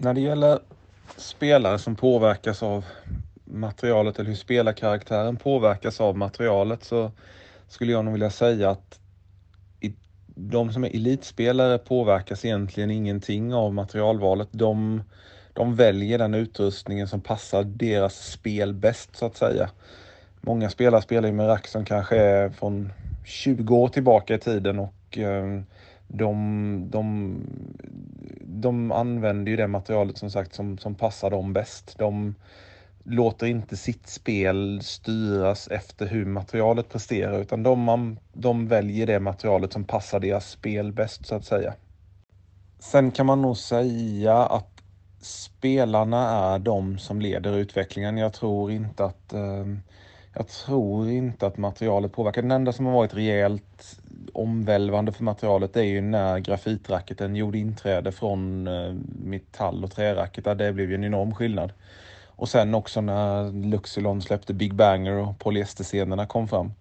När det gäller spelare som påverkas av materialet eller hur spelarkaraktären påverkas av materialet så skulle jag nog vilja säga att de som är elitspelare påverkas egentligen ingenting av materialvalet. De, de väljer den utrustningen som passar deras spel bäst så att säga. Många spelare spelar ju med rack som kanske är från 20 år tillbaka i tiden och eh, de, de, de använder ju det materialet som sagt som, som passar dem bäst. De låter inte sitt spel styras efter hur materialet presterar utan de, de väljer det materialet som passar deras spel bäst så att säga. Sen kan man nog säga att spelarna är de som leder utvecklingen. Jag tror inte att eh, jag tror inte att materialet påverkar. Den enda som har varit rejält omvälvande för materialet är ju när grafitracketen gjorde inträde från eh, metall och träracket. det blev ju en enorm skillnad. Och sen också när Luxilon släppte Big Banger och polyesterscenerna kom fram.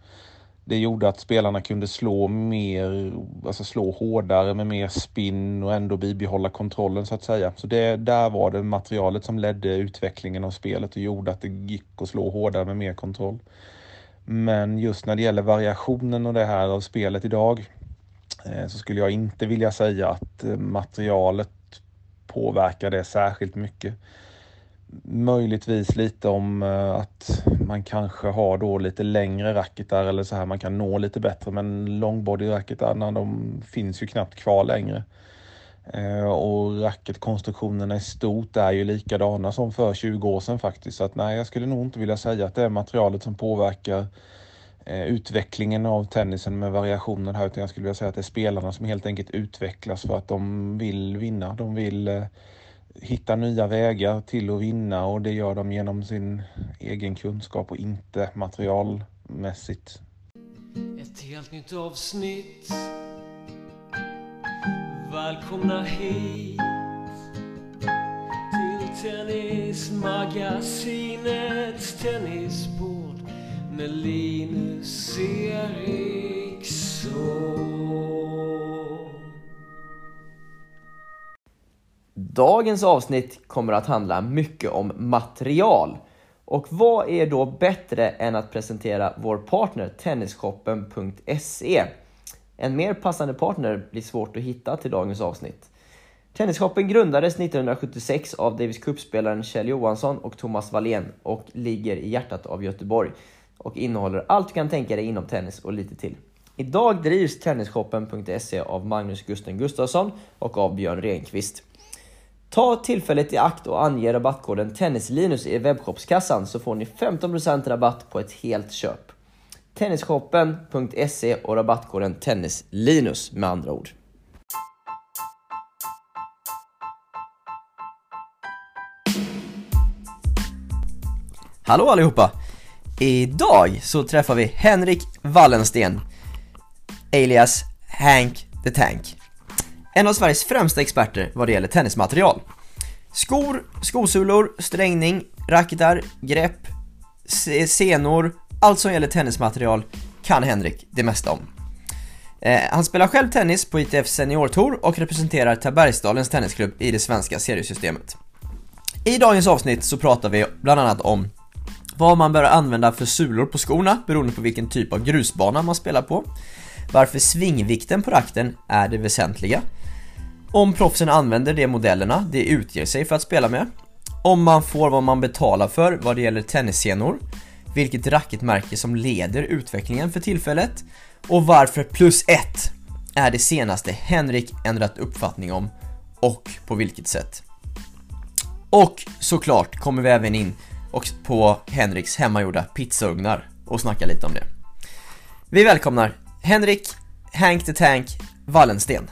Det gjorde att spelarna kunde slå mer, alltså slå hårdare med mer spin och ändå bibehålla kontrollen så att säga. Så det, där var det materialet som ledde utvecklingen av spelet och gjorde att det gick att slå hårdare med mer kontroll. Men just när det gäller variationen och det här av spelet idag eh, så skulle jag inte vilja säga att eh, materialet påverkar det särskilt mycket. Möjligtvis lite om eh, att man kanske har då lite längre racketar eller så här man kan nå lite bättre men longbody racketarna de finns ju knappt kvar längre. Eh, och racketkonstruktionerna i stort är ju likadana som för 20 år sedan faktiskt. Så att nej, jag skulle nog inte vilja säga att det är materialet som påverkar eh, utvecklingen av tennisen med variationen här utan jag skulle vilja säga att det är spelarna som helt enkelt utvecklas för att de vill vinna. De vill eh, hitta nya vägar till att vinna och det gör de genom sin egen kunskap och inte materialmässigt. Ett helt nytt avsnitt Välkomna hit till Tennismagasinets tennisbord med Linus Eriksson Dagens avsnitt kommer att handla mycket om material. Och vad är då bättre än att presentera vår partner Tennisshoppen.se? En mer passande partner blir svårt att hitta till dagens avsnitt. Tennisshoppen grundades 1976 av Davis Cup-spelaren Kjell Johansson och Thomas Wallén och ligger i hjärtat av Göteborg och innehåller allt du kan tänka dig inom tennis och lite till. Idag drivs Tennisshoppen.se av Magnus Gusten Gustafsson och av Björn Renqvist. Ta tillfället i akt och ange rabattkoden TennisLinus i webbshopskassan så får ni 15% rabatt på ett helt köp. Tennisshoppen.se och rabattkoden TennisLinus med andra ord. Hallå allihopa! Idag så träffar vi Henrik Wallensten, alias Hank the Tank en av Sveriges främsta experter vad det gäller tennismaterial. Skor, skosulor, strängning, racketar, grepp, senor, allt som gäller tennismaterial kan Henrik det mesta om. Eh, han spelar själv tennis på ITF Senior Tour och representerar Tabergsdalens Tennisklubb i det svenska seriesystemet. I dagens avsnitt så pratar vi bland annat om vad man bör använda för sulor på skorna beroende på vilken typ av grusbana man spelar på. Varför svingvikten på rakten är det väsentliga. Om proffsen använder de modellerna det utger sig för att spela med. Om man får vad man betalar för vad det gäller tennissenor, vilket racketmärke som leder utvecklingen för tillfället. Och varför plus ett är det senaste Henrik ändrat uppfattning om och på vilket sätt. Och såklart kommer vi även in och på Henriks hemmagjorda pizzaugnar och snacka lite om det. Vi välkomnar Henrik Hank the Tank Wallensten.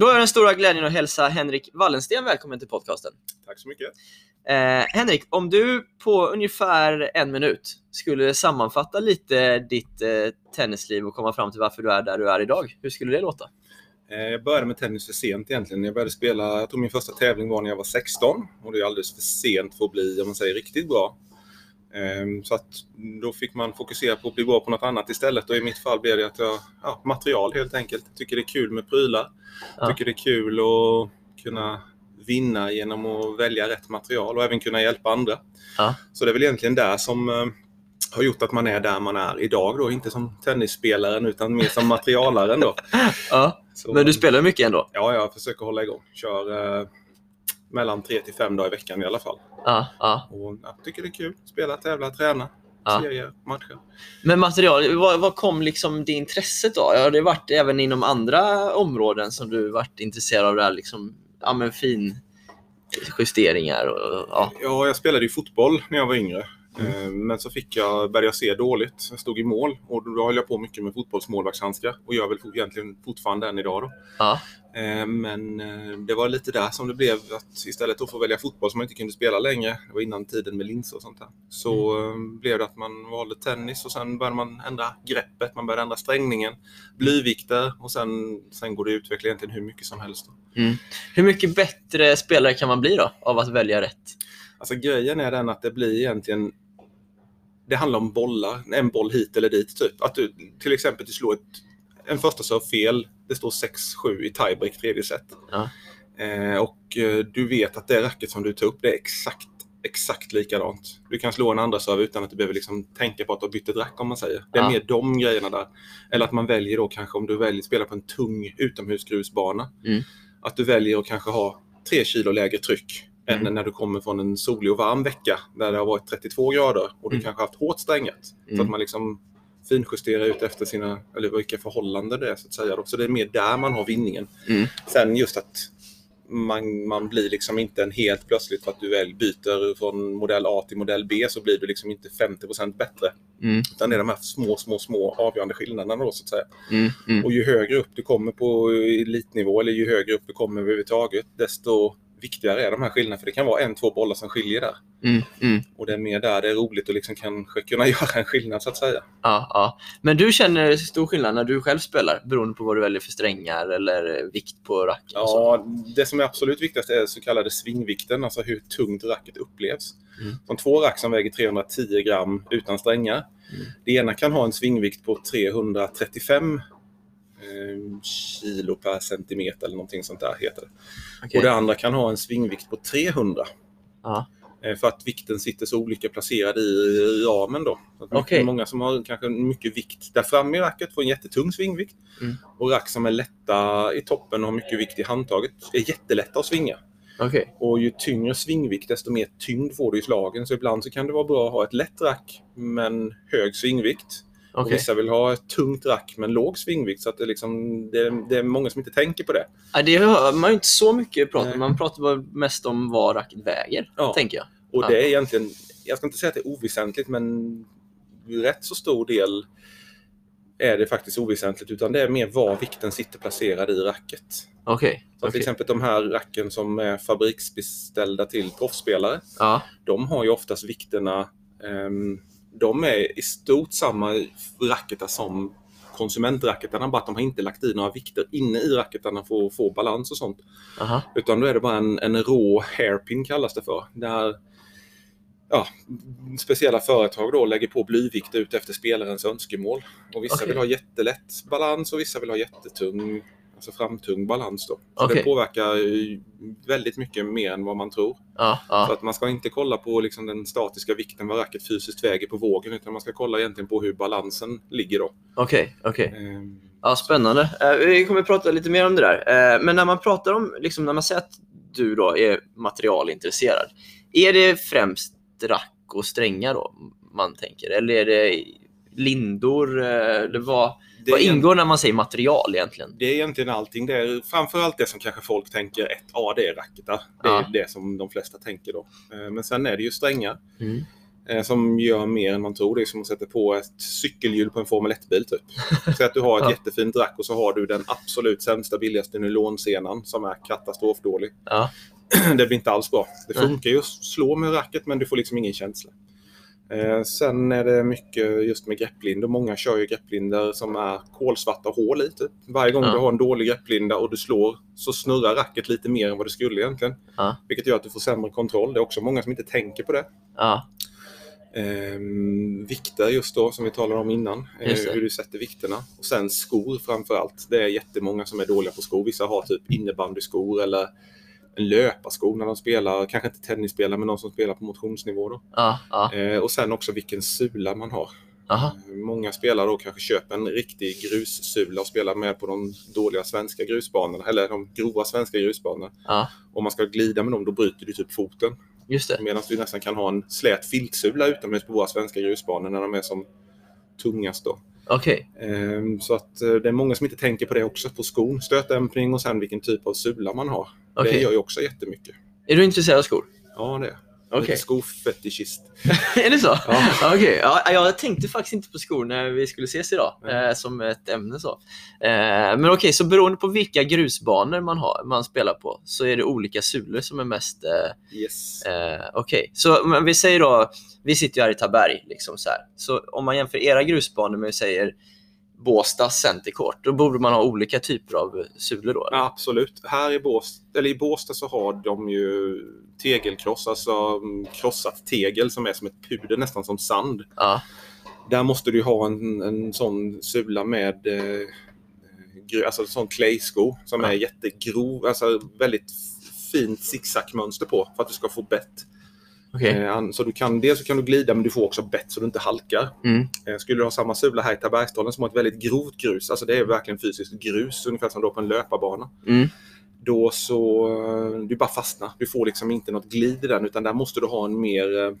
Då är den stora glädjen att hälsa Henrik Wallensten välkommen till podcasten. Tack så mycket. Eh, Henrik, om du på ungefär en minut skulle sammanfatta lite ditt eh, tennisliv och komma fram till varför du är där du är idag. Hur skulle det låta? Eh, jag började med tennis för sent egentligen. Jag började spela, jag tror min första tävling var när jag var 16 och det är alldeles för sent för att bli, om man säger, riktigt bra. Ehm, Så att då fick man fokusera på att bli bra på något annat istället och i mitt fall blev det att jag, ja, material helt enkelt. Tycker det är kul med prylar. Ja. Tycker det är kul att kunna vinna genom att välja rätt material och även kunna hjälpa andra. Ja. Så det är väl egentligen där som eh, har gjort att man är där man är idag då. Inte som tennisspelaren utan mer som materialaren då. Ja. Så, Men du spelar mycket ändå? Ja, jag försöker hålla igång. Kör eh, mellan tre till fem dagar i veckan i alla fall. Ja, ja. Och jag tycker det är kul. Spela, tävla, träna, Ja. serier, matcher. Men material, vad, vad kom liksom det intresset då? Har det varit även inom andra områden som du varit intresserad av det här liksom, ja men fin justeringar och ja. Ja, jag spelade ju fotboll när jag var yngre. Mm. Eh, Men så fick jag, började jag se dåligt. Jag stod i mål och då höll jag på mycket med fotbollsmålvaktshandskar och gör väl egentligen fortfarande än idag. Då. Ja, Eh, Men eh, det var lite där som det blev att istället för att få välja fotboll som man inte kunde spela längre, det var innan tiden med linser och sånt där, så Mm. blev det att man valde tennis och sen började man ändra greppet, man började ändra strängningen, blyvikter och sen, sen går det att utveckla egentligen hur mycket som helst. Mm. Hur mycket bättre spelare kan man bli då av att välja rätt? Alltså grejen är den att det blir egentligen det handlar om bollar, en boll hit eller dit. Typ. Att du till exempel du slår ett, en första serve fel, det står 6-7 i tiebreak tredje set. Ja. Eh, och eh, du vet att det racket som du tar upp, det är exakt, exakt likadant. Du kan slå en andra serve utan att du behöver liksom tänka på att du har bytt ett rack om man säger. Det är Ja. mer de grejerna där. Eller att man väljer då kanske om du väljer att spela på en tung utomhusgrusbana. Mm. Att du väljer att kanske ha 3 kilo lägre tryck Mm. än när du kommer från en solig och varm vecka där det har varit 32 grader och du Mm. kanske haft hårt strängat. Så Mm. att man liksom finjusterar ut efter sina, eller vilka förhållanden det är så att säga. Så det är mer där man har vinningen. Mm. Sen just att man, man blir liksom inte en helt plötsligt för att du väl byter från modell A till modell B så blir du liksom inte 50% bättre. Mm. Utan det är de här små, små, små avgörande skillnaderna då så att säga. Mm. Mm. Och ju högre upp du kommer på elitnivå eller ju högre upp du kommer överhuvudtaget desto viktigare är de här skillnaderna. För det kan vara en, två bollar som skiljer där. Mm. Mm. Och det är mer där det är roligt att liksom kanske kunna göra en skillnad så att säga. Ja, ja. Men du känner stor skillnad när du själv spelar beroende på vad du väljer för strängar eller vikt på och så? Ja, det som är absolut viktigast är så kallade svingvikten, alltså hur tungt racket upplevs. Mm. Som två rack som väger 310 gram utan strängar. Mm. Det ena kan ha en svingvikt på 335 eh, kilo per centimeter eller någonting sånt där heter det. Okej. Och det andra kan ha en svingvikt på 300. Ja. Eh, För att vikten sitter så olika placerad i ramen då. Okej. Många som har kanske mycket vikt där framme i racket får en jättetung svingvikt. Mm. Och rack som är lätta i toppen och har mycket vikt i handtaget är jättelätta att svinga. Okej. Och ju tyngre svingvikt desto mer tyngd får du i slagen. Så ibland så kan det vara bra att ha ett lätt rack men hög svingvikt. Och Okej. vissa vill ha ett tungt rack men låg svingvikt. Så att det, är liksom, det, det är många som inte tänker på det. Ja, det hör man ju inte så mycket prat om. Nej. Man pratar bara mest om vad racket väger, Ja. tänker jag. Och det är egentligen, jag ska inte säga att det är oväsentligt, men rätt så stor del är det faktiskt oväsentligt. Utan det är mer var vikten sitter placerad i racket. Okej. Så till okej. exempel de här racken som är fabriksbeställda till proffsspelare. Ja. De har ju oftast vikterna, ehm, de är i stort samma racketar som konsumentracketarna, bara att de har inte lagt i några vikter inne i racketarna för att få balans och sånt. Aha. Utan då är det bara en, en rå hairpin kallas det för. Där ja, speciella företag då lägger på blyvikt ut efter spelarens önskemål. Och vissa Okej. vill ha jättelätt balans och vissa vill ha jättetung, alltså framtung balans. Då. Så Okej. det påverkar väldigt mycket mer än vad man tror. Ja, Så ja. att man ska inte kolla på liksom den statiska vikten, vad racket fysiskt väger på vågen, utan man ska kolla egentligen på hur balansen ligger då. Okej, okej. Ehm, Ja, spännande. Eh, Vi kommer prata lite mer om det där. Eh, Men när man pratar om, liksom, när man säger att du då är materialintresserad, är det främst rack och strängar då man tänker? Eller är det lindor? eh, Eller vad, vad ingår när man säger material egentligen? det är egentligen allting. Det är framförallt det som kanske folk tänker, ett, ja det är racketar. Det är Ja. det som de flesta tänker då. Ehm, Men sen är det ju strängar. Mm. eh, som gör mer än man tror. Det är som att sätta på ett cykelhjul på en Formel 1-bil. Typ. Säg att du har ett Ja. jättefint rack och så har du den absolut sämsta, billigaste nylonsenan som är katastrofdålig. Ja. det blir inte alls bra. Det funkar ju att slå med racket men du får liksom ingen känsla. Eh, sen är det mycket just med grepplinor. Många kör ju grepplindor som är kolsvarta hål i. Typ. Varje gång Ja. du har en dålig grepplinda och du slår så snurrar racket lite mer än vad det skulle egentligen. Ja. Vilket gör att du får sämre kontroll. Det är också många som inte tänker på det. Ja. Ehm, vikter just då, som vi talade om innan. Eh, hur du sätter vikterna. Och sen skor framför allt. Det är jättemånga som är dåliga på skor. Vissa har typ innebandyskor eller en löparsko när de spelar, kanske inte tennisspelare, men någon som spelar på motionsnivå. Då. Ja, ja, Eh, och sen också vilken sula man har. aha. Många spelare då kanske köper en riktig grussula och spelar med på de dåliga svenska grusbanorna, eller de grova svenska grusbanorna. Ja, Om man ska glida med dem, då bryter du typ foten. just det. Medan du nästan kan ha en slät filtsula utomhus på våra svenska grusbanor när de är som tungast. Då. Okej. Ehm, Så att eh, det är många som inte tänker på det också, på skon, stötdämpning och sen vilken typ av sula man har. Okej. Det gör ju också jättemycket. Är du intresserad av skor? Ja, det är Okej. Lite skofetischist. är det så? Ja. Okej, ja, jag tänkte faktiskt inte på skor när vi skulle ses idag eh, som ett ämne. så. Eh, men okej, så beroende på vilka grusbanor man, har, man spelar på så är det olika sulor som är mest... Eh, Yes. eh, okej, så men vi säger då, vi sitter ju här i Taberg, liksom så, här. så om man jämför era grusbanor med, vi säger, Båstads Centercourt, då borde man ha olika typer av sulor då? Ja, absolut. Här i Båstad, eller i Båstad så har de ju tegelkross, alltså mm, krossat tegel som är som ett puder, nästan som sand. Ja, Där måste du ha en, en sån sula med eh, alltså en sån claysko som Ja. är jättegrov, alltså väldigt fint zigzagmönster på för att du ska få bett. Okej. Eh, så du kan, dels så kan du glida men du får också bett så du inte halkar. Mm. Eh, skulle du ha samma sula här i Tabergstalen som har ett väldigt grovt grus, alltså det är verkligen fysiskt grus, ungefär som då på en löparbana. Mm. Då så, eh, du bara fastnar. Du får liksom inte något glid i den utan där måste du ha en mer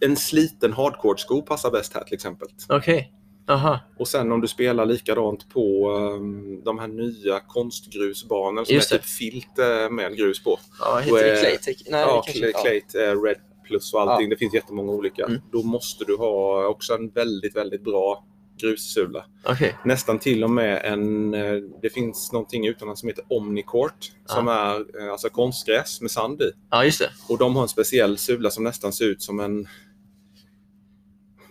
en sliten hardcore-sko passar bäst här till exempel. Okej. Aha. Och sen om du spelar likadant på um, de här nya konstgrusbanorna som Just är det. typ filt eh, med grus på. Ja, heter det är- Claytech? Nej, ja, Clay, inte- Clayt, eh, Red Plus och allting. Det finns jättemånga olika. Mm. Då måste du ha också en väldigt, väldigt bra grussula. Ja. Okej. Nästan till och med en, eh, det finns någonting utomlands som heter Omnicourt som är eh, alltså konstgräs med sand i. Ja, just det. Och de har en speciell sula som nästan ser ut som en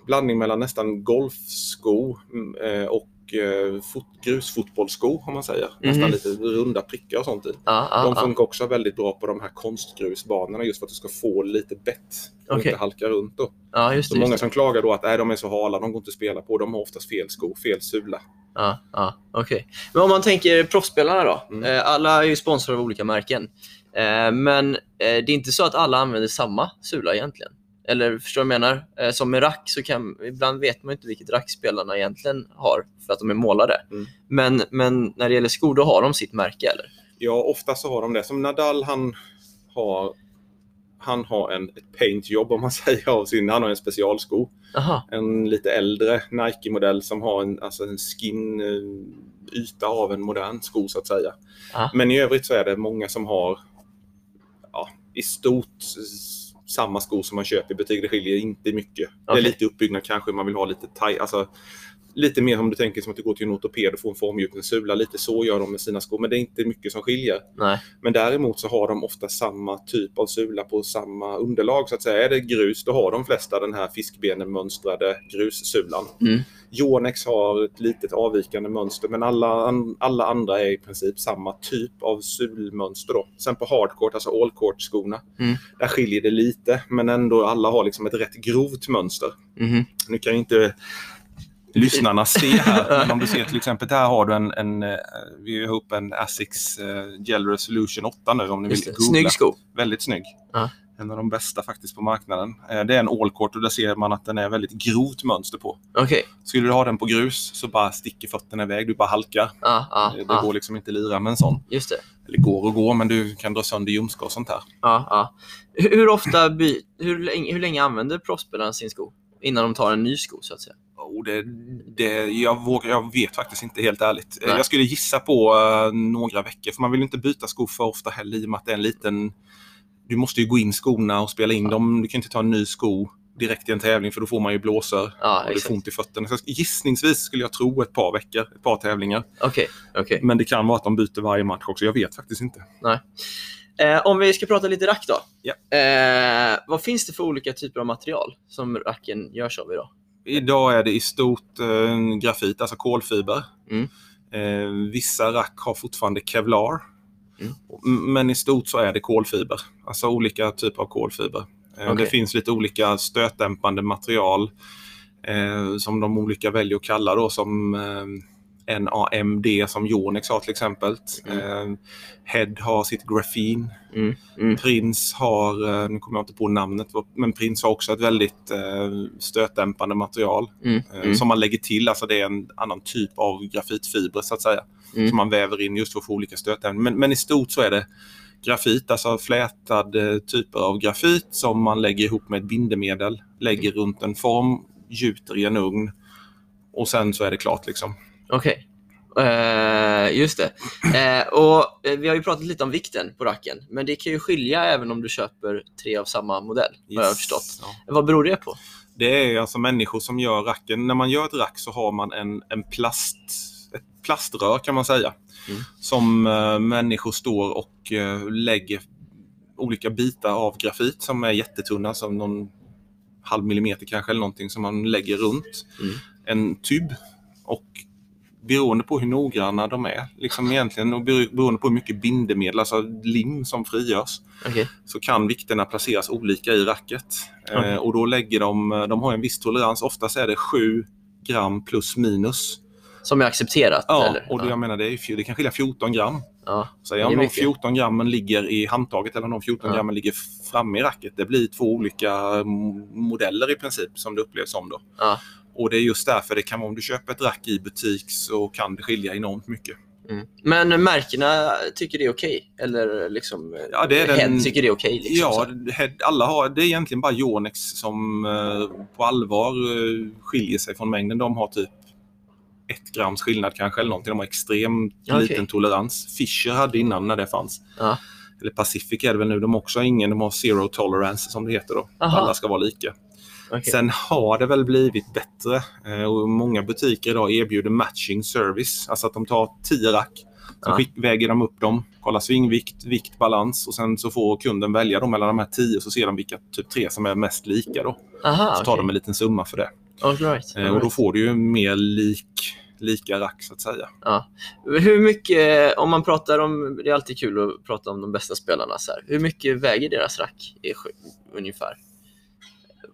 blandning mellan nästan golfsko mm, eh, och eh, fot, grusfotbollssko om man säger. Nästan Mhm. lite runda prickar och sånt i. Ja, ja, De ja. funkar också väldigt bra på de här konstgrusbanorna just för att du ska få lite bett och Okej. inte halka runt. Då. ja, just Så det. många Just det. som klagar då att nej, de är så hala, de går inte att spela på. De har oftast fel sko, fel sula. Ja, ja, okej. Men om man tänker proffsspelarna då. Mm. Eh, alla är ju sponsrade av olika märken. Men det är inte så att alla använder samma sula egentligen. Eller förstår du vad jag menar? Eh, som med rack så kan ibland vet man inte vilket rack spelarna egentligen har för att de är målade. Mm. Men, men när det gäller skor, då har de sitt märke eller? Ja, ofta så har de det. Som Nadal, han har, han har en, ett paintjobb om man säger av sin, han har en specialsko. Aha, En lite äldre Nike-modell som har en, alltså en skin eh, yta av en modern sko så att säga. Ah. Men i övrigt så är det många som har ja, i stort samma sko som man köper i butik. Det skiljer inte mycket. Det Okej. är lite uppbyggnad kanske, man vill ha lite taj, alltså Lite mer om du tänker som att du går till en ortoped och får en formgjutningssula. Lite så gör de med sina skor, men det är inte mycket som skiljer. nej. Men däremot så har de ofta samma typ av sula på samma underlag. Så att säga. Är det grus, då har de flesta den här fiskbenenmönstrade grussulan. Mm. Yonex har ett litet avvikande mönster, men alla, alla andra är i princip samma typ av sulmönster. Då. Sen på hardcourt, alltså allcourt-skorna, Mm. där skiljer det lite, men ändå alla har liksom ett rätt grovt mönster. Mhm. Nu kan inte lyssnarna se här, men om du ser till exempel, där har du en, en eh, vi har upp en Asics eh, Gel Resolution 8 nu om ni Just vill googla. Snygg sko. Väldigt snygg. Ja. En av de bästa faktiskt på marknaden. Eh, Det är en allcourt och där ser man att den är väldigt grovt mönster på. Okej. Skulle du ha den på grus så bara sticker fötterna iväg, du bara halkar. Ja, Eh, Det ja. går liksom inte att lira med en sån. Just det. Eller går och går, men du kan dra sönder ljumskar och sånt här. Ja, ja. Hur ofta, hur, länge, hur länge använder proffsspelarna sin sko? Innan de tar en ny sko så att säga. Oh, det, det, jag, vågar, jag vet faktiskt inte helt ärligt. Eh, Nej. Jag skulle gissa på eh, några veckor, för man vill inte byta skor för ofta heller i och med att det är en liten... Du måste ju gå in skorna och spela in dem. Du kan inte ta en ny sko direkt i en tävling för då får man ju blåsor Ja, och du får ont i fötterna. Så gissningsvis skulle jag tro ett par veckor, ett par tävlingar. Okej, okej. Men det kan vara att de byter varje match också. Jag vet faktiskt inte. Eh, om vi ska prata lite rack då. Ja. Eh, vad finns det för olika typer av material som racken görs av idag? Idag är det i stort eh, grafit, alltså kolfiber. Mm. Eh, vissa rack har fortfarande kevlar. Mm. Men i stort så är det kolfiber. Alltså olika typer av kolfiber. Eh, Okej. Det finns lite olika stötdämpande material eh, som de olika väljer att kalla då som eh, NAMD som Yonex har till exempel. Eh, Head har sitt grafin. Mm. Mm. Prince har, eh, nu kommer jag inte på namnet, men Prince har också ett väldigt eh, stötdämpande material Mm. Mm. som man lägger till. Alltså det är en annan typ av grafitfiber så att säga. Mm. Som man väver in just för att få olika stötämnen. Men, men i stort så är det grafit, alltså flätad eh, typer av grafit som man lägger ihop med ett bindemedel, lägger runt en form, gjuter i en ugn och sen så är det klart liksom. Okej. Eh, just det. Eh, och eh, Vi har ju pratat lite om vikten på racken, men det kan ju skilja även om du köper tre av samma modell, har jag Yes. förstått. Ja. Vad beror det på? Det är alltså människor som gör racken. När man gör ett rack så har man en, en plast, ett plaströr kan man säga. Mm. Som eh, människor står och lägger olika bitar av grafit som är jättetunna, som någon halv millimeter kanske eller någonting som man lägger runt Mm. en tub. Beroende på hur noggranna de är, liksom egentligen, och bero- beroende på hur mycket bindemedel, alltså lim som frigörs, Okej. så kan vikterna placeras olika i racket. Eh, och då lägger de, de har en viss tolerans, oftast är det 7 gram plus minus. Som är accepterat? Ja, eller? och det, jag menar det, är, det kan skilja 14 gram. ja. Så om de mycket. 14 grammen ligger i handtaget eller om de 14 Ja. grammen ligger framme i racket, det blir två olika modeller i princip som det upplevs som. Då. Ja. Och det är just därför det kan vara, om du köper ett rack i butik så kan det skilja enormt mycket. Mm. Men märkena tycker det är okej? Eller liksom Ja, det är den- Head tycker det är okej? liksom, ja, så? alla har, det är egentligen bara Yonex som eh, på allvar eh, skiljer sig från mängden. De har typ ett grams skillnad kanske eller någonting. De har extremt Okej. liten tolerans. Fisher hade innan när det fanns. Ja. Eller Pacific är det väl nu. De har också ingen, de har zero tolerance som det heter då. Aha. Alla ska vara lika. Okej. Sen har det väl blivit bättre eh, och många butiker idag erbjuder matching service. Alltså att de tar 10 rack, så Ja. väger de upp dem, kollar svingvikt, vikt, balans och sen så får kunden välja dem mellan de här 10 så ser de vilka typ tre som är mest lika då. Aha, Så tar okej. de en liten summa för det. All right, Eh, all Och då right. får du ju mer lik, lika rack så att säga. Ja. Hur mycket, om man pratar om, det är alltid kul att prata om de bästa spelarna så här. Hur mycket väger deras rack ungefär?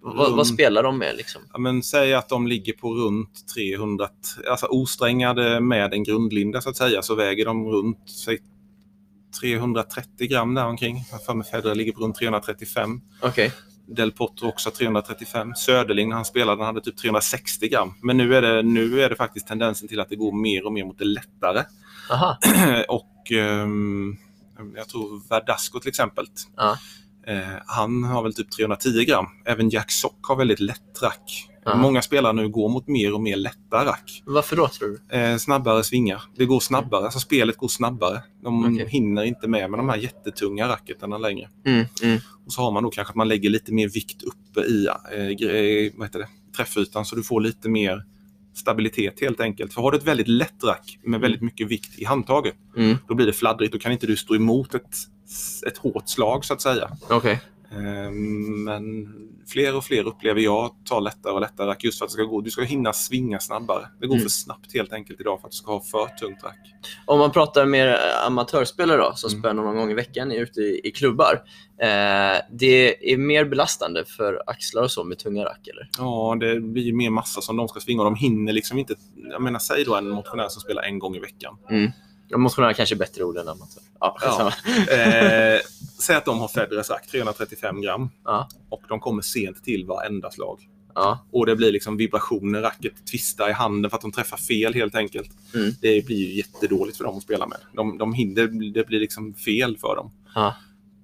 Vad, vad spelar de med liksom? Ja, men säg att de ligger på runt 300, alltså osträngade med en grundlinda så att säga, så väger de runt säg, 330 gram där omkring. Jag för mig Federer ligger på runt 335. Okej. Del Potro också 335. Söderling när han spelade han hade typ 360 gram. Men nu är, det, nu är det faktiskt tendensen till att det går mer och mer mot det lättare. Aha. och ehm, jag tror Verdasco till exempel. Ja. Eh, han har väl typ 310 gram. Även Jack Sock har väldigt lätt rack. Ja. Många spelare nu går mot mer och mer lätta rack. Varför då tror du? Eh, snabbare svingar. Det går snabbare. Alltså spelet går snabbare. De Okej. hinner inte med med de här jättetunga racketarna längre. Mm, mm. Och så har man då kanske att man lägger lite mer vikt uppe i eh, gre- vad heter det? träffytan så du får lite mer stabilitet helt enkelt. För har du ett väldigt lätt rack med väldigt mycket vikt i handtaget, Mm. då blir det fladdrigt. Då kan inte du stå emot ett, ett hårt slag så att säga. Okej. Eh, Men fler och fler upplever jag tar lättare och lättare rack just för att det ska gå. Du ska hinna svinga snabbare. Det går Mm. för snabbt helt enkelt idag för att du ska ha för tungt rack. Om man pratar med amatörspelare då, som Mm. spelar någon gång i veckan ute i, i klubbar. Eh, det är mer belastande för axlar och så med tunga rack eller? Ja, det blir mer massa som de ska svinga och de hinner liksom inte. Jag menar, säg då en motionär som spelar en gång i veckan. Mm. Motionär kanske är bättre ord än amatör. Ja, Ja. Eh, säg att de har Federers rack, 335 gram. Ja. Och de kommer sent till varenda slag. ja. Och det blir liksom vibrationer, racket twistar i handen för att de träffar fel helt enkelt. Mm. Det blir ju jättedåligt för dem att spela med. De, de hinner, det blir liksom fel för dem. Ja.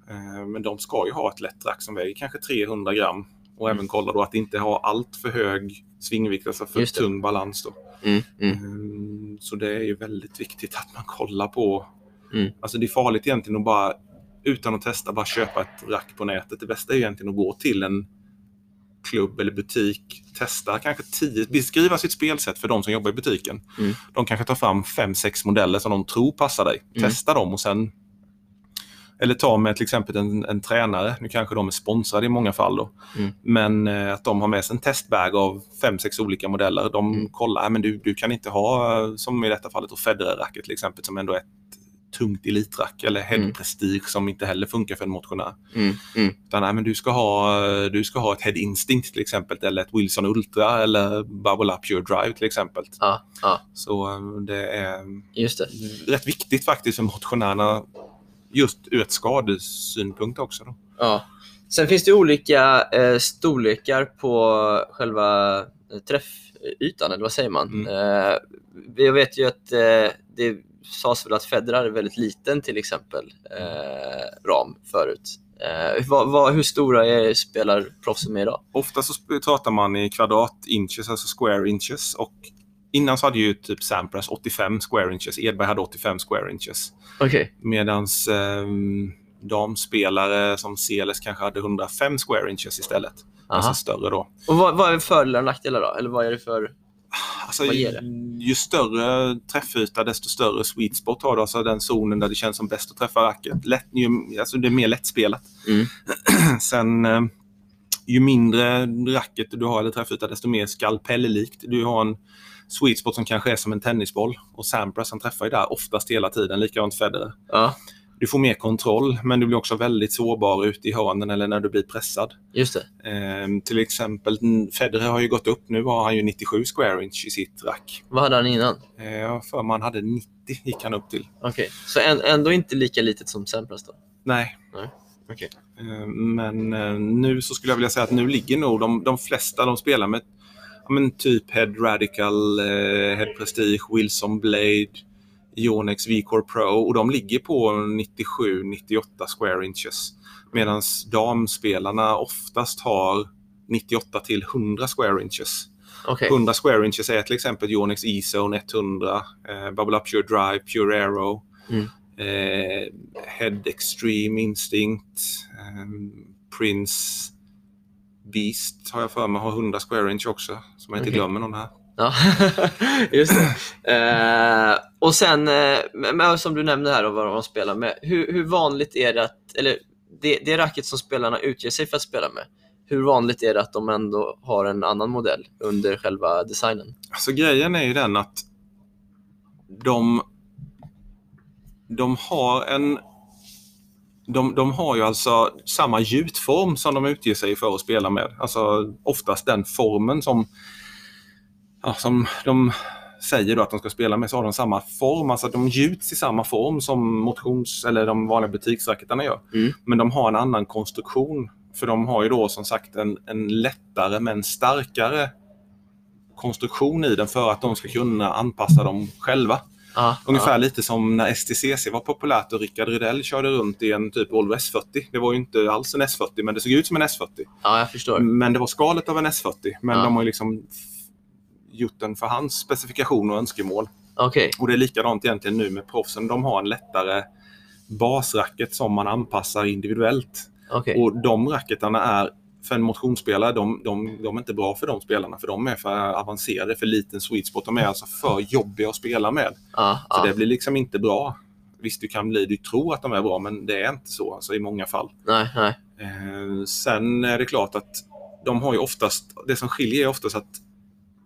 Eh, men de ska ju ha ett lätt rack som väger kanske 300 gram. Och Mm. även kolla då att inte har allt för hög svingvikt, alltså för tung balans. Då. Mm, mm. Mm, Så det är ju väldigt viktigt att man kollar på... Mm. Alltså det är farligt egentligen att bara, utan att testa, bara köpa ett rack på nätet. Det bästa är ju egentligen att gå till en klubb eller butik, testa kanske tio, beskriva sitt spelsätt för de som jobbar i butiken. Mm. De kanske tar fram fem, sex modeller som de tror passar dig. Mm. Testa dem och sen eller ta med till exempel en, en tränare. Nu kanske de är sponsrade i många fall. Då. Mm. Men eh, att de har med sig en testbag av fem, sex olika modeller. De Mm. kollar, "Nej, men du, du kan inte ha, eh, som i detta fallet, Federer-racket till exempel, som ändå är ett tungt elitrack eller head Mm. prestige som inte heller funkar för en motionär. Mm, mm. Utan, nej, men du, ska ha, du ska ha ett head instinct till exempel eller ett Wilson Ultra eller Bubble Up Pure Drive till exempel. Ja, ja, Så eh, det är just det. rätt viktigt faktiskt för motionärerna just ur ett skadesynpunkt också. Då. Ja. Sen finns det olika eh, storlekar på själva eh, träffytan, eller vad säger man? Mm. Eh, jag vet ju att eh, det sades väl att Federer är väldigt liten till exempel eh, ram förut. Eh, vad, vad, hur stora är spelar proffsen med idag? Ofta så pratar man i kvadrat-inches, alltså square inches. Och innan så hade ju typ Sampras 85 square inches, Edberg hade 85 square inches. Okej. Medans ehm, damspelare som Seles kanske hade 105 square inches istället. Aha. Alltså större då. Och vad, vad är fördelar och nackdelar då? Eller vad är det för... Alltså, Vad ju, ju större träffyta, desto större sweet spot har du. Alltså den zonen där det känns som bäst att träffa racket. Lätt, ju, alltså det är mer lättspelat. Mm. Sen eh, ju mindre racket du har eller träffyta, desto mer skalpelllikt. Du har en sweet spot som kanske är som en tennisboll. Och Sampras han träffar ju där oftast hela tiden, likadant Federer. Ja, Du får mer kontroll, men du blir också väldigt sårbar ute i hörnen eller när du blir pressad. just det. Ehm, till exempel, Federer har ju gått upp. Nu har han ju 97 square inch i sitt rack. Vad hade han innan? Eh, har för mig han hade 90 gick han upp till. Okej, så än, ändå inte lika litet som Sampras då? Nej. Nej. Okej. Eh, Men eh, nu så skulle jag vilja säga att nu ligger nog de, de flesta de spelar med men typ Head Radical, eh, Head Prestige, Wilson Blade, Yonex V-Core Pro och de ligger på 97-98 square inches. Medan damspelarna oftast har 98 till 100 square inches. Okej. 100 square inches är till exempel Yonex E-Zone 100, eh, Bubble Up Pure Drive, Pure Aero, Mm. eh, Head Extreme Instinct, eh, Prince Beast har jag för mig har 100 square inch också, som jag inte Okej. glömmer någon här. Ja, just det. Eh, och sen, eh, men som du nämnde här och vad de spelar med. Hur, hur vanligt är det att, eller det, det racket som spelarna utger sig för att spela med, hur vanligt är det att de ändå har en annan modell under själva designen? Alltså grejen är ju den att de, de har en de, de har ju alltså samma gjutform som de utger sig för att spela med. Alltså oftast den formen som, ja, som de säger då att de ska spela med så har de samma form. Alltså de gjuts i samma form som motions eller de vanliga butiksracketarna gör. Mm. Men de har en annan konstruktion. För de har ju då som sagt en, en lättare men starkare konstruktion i den för att de ska kunna anpassa dem själva. Ja, Ungefär lite som när STCC var populärt och Rickard Rydell körde runt i en typ Volvo S40. Det var ju inte alls en S40 men det såg ut som en S40. ja, jag förstår. Men det var skalet av en S40. Men de har ju liksom gjort den för hans specifikation och önskemål. Okej, Och det är likadant egentligen nu med proffsen. De har en lättare basracket som man anpassar individuellt. okej. Och de racketarna är för en motionsspelare, de, de, de är inte bra för de spelarna för de är för avancerade, för liten sweet spot. De är alltså för jobbiga att spela med. Ja, Så ja. det blir liksom inte bra. Visst, du kan bli, du tror att de är bra, men det är inte så alltså, i många fall. Nej, nej. Eh, sen är det klart att de har ju oftast, det som skiljer är oftast att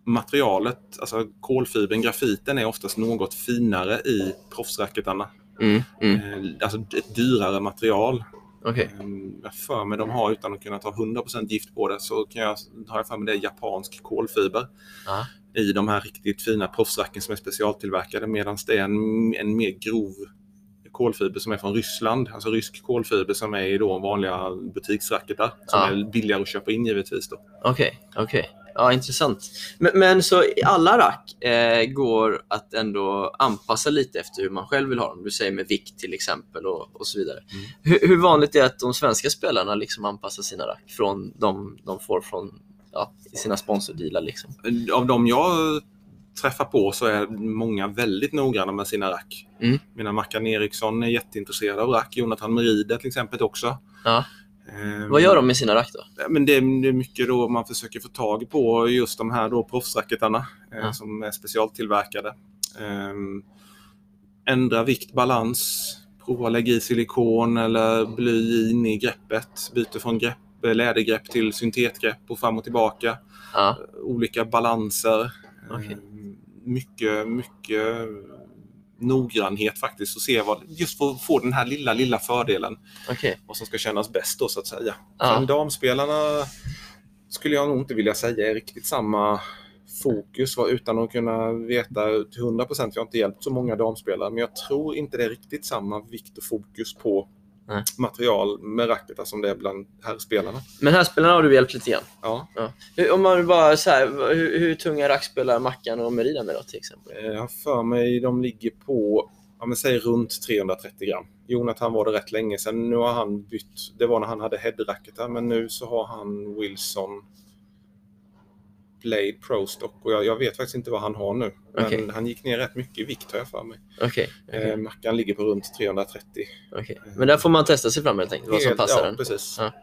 materialet, alltså kolfibern, grafiten är oftast något finare i proffsracketarna. Mm, mm. Eh, alltså ett dyrare material. Okej. Eh, Jag för mig de har, utan att kunna ta 100% gift på det, så kan jag, har jag för mig det är japansk kolfiber Ja. i de här riktigt fina proffsracken som är specialtillverkade medan det är en, en mer grov kolfiber som är från Ryssland, alltså rysk kolfiber som är i då vanliga butiksracketar som Ja. är billigare att köpa in givetvis. Okej, okej. Ja, intressant. Men, men så i alla rack eh, går att ändå anpassa lite efter hur man själv vill ha dem? Du säger med vikt till exempel och, och så vidare. Mm. Hur, hur vanligt är det att de svenska spelarna liksom anpassar sina rack från de de får från ja, sina sponsordealar? Liksom? Av de jag träffar på så är många väldigt noggranna med sina rack. Mm. Mina Mackan Eriksson är jätteintresserad av rack, Jonathan Meride till exempel också. Ja. Ehm, Vad gör de med sina rack då? Men det, är- mycket då man försöker få tag på just de här då proffsracketarna eh, Ja. som är specialtillverkade. Ehm, ändra vikt, balans, prova att lägga i silikon eller bly in i greppet. Byter från grepp, eh, lädergrepp till syntetgrepp och fram och tillbaka. Ja, Olika balanser. Okej. Ehm, mycket, mycket noggrannhet faktiskt och se vad, just för att få den här lilla, lilla fördelen. Okej. Vad som ska kännas bäst då så att säga. Ja. Sen damspelarna skulle jag nog inte vilja säga är riktigt samma fokus va, utan att kunna veta till 100 procent. Jag har inte hjälpt så många damspelare, men jag tror inte det är riktigt samma vikt och fokus på Nej. material med racketar som det är bland herrspelarna. Men här spelarna har du hjälpt lite grann. Ja, Ja. Hur, om man bara så här, hur, hur tunga rack spelar Mackan och Merida med då till exempel? eh, jag har för mig de ligger på, ja men säg runt 330 gram. Jonathan var det rätt länge sedan. Nu har han bytt, det var när han hade headracketar, men nu så har han Wilson Blade Pro Stock och jag, jag vet faktiskt inte vad han har nu. Men Okej. han gick ner rätt mycket i vikt har jag för mig. Okej. Eh, Mackan ligger på runt 330. okej. Men där får man testa sig fram helt enkelt, vad som passar ja, en. precis. Ja.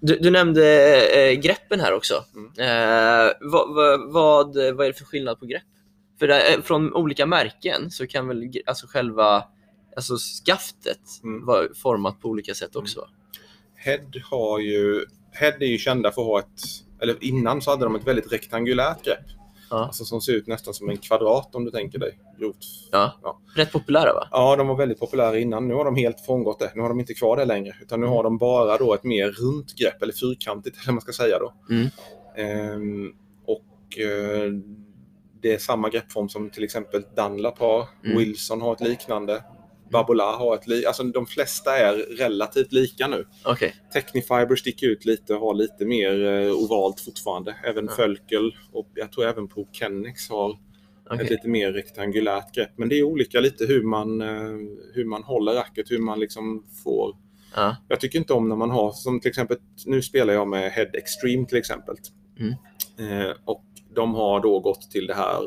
Du, du nämnde eh, greppen här också. Mm. Eh, vad, vad, vad, vad är det för skillnad på grepp? För det, är- från olika märken så kan väl alltså själva alltså skaftet Mm. vara format på olika sätt också? va? Head har ju, Head är ju kända för att ha ett, eller innan så hade de ett väldigt rektangulärt grepp. Ja. Alltså som ser ut nästan som en kvadrat om du tänker dig. Grovt. Ja. Ja. Rätt populära va? Ja, de var väldigt populära innan. Nu har de helt frångått det. Nu har de inte kvar det längre. Utan nu har de bara då ett mer runt grepp, eller fyrkantigt eller man ska säga då. Mm. Ehm, och eh, det är samma greppform som till exempel Dunlap har. Mm. Wilson har ett liknande. Babola har ett liknande. Alltså de flesta är relativt lika nu. Okej. Technifiber sticker ut lite och har lite mer eh, ovalt fortfarande. Även Ja. Fölkel och jag tror även Pro Kennex har okej. ett lite mer rektangulärt grepp. Men det är olika lite hur man, eh, hur man håller racket, hur man liksom får... Ja. Jag tycker inte om när man har, som till exempel, nu spelar jag med Head Extreme till exempel. Mm. Eh, och de har då gått till det här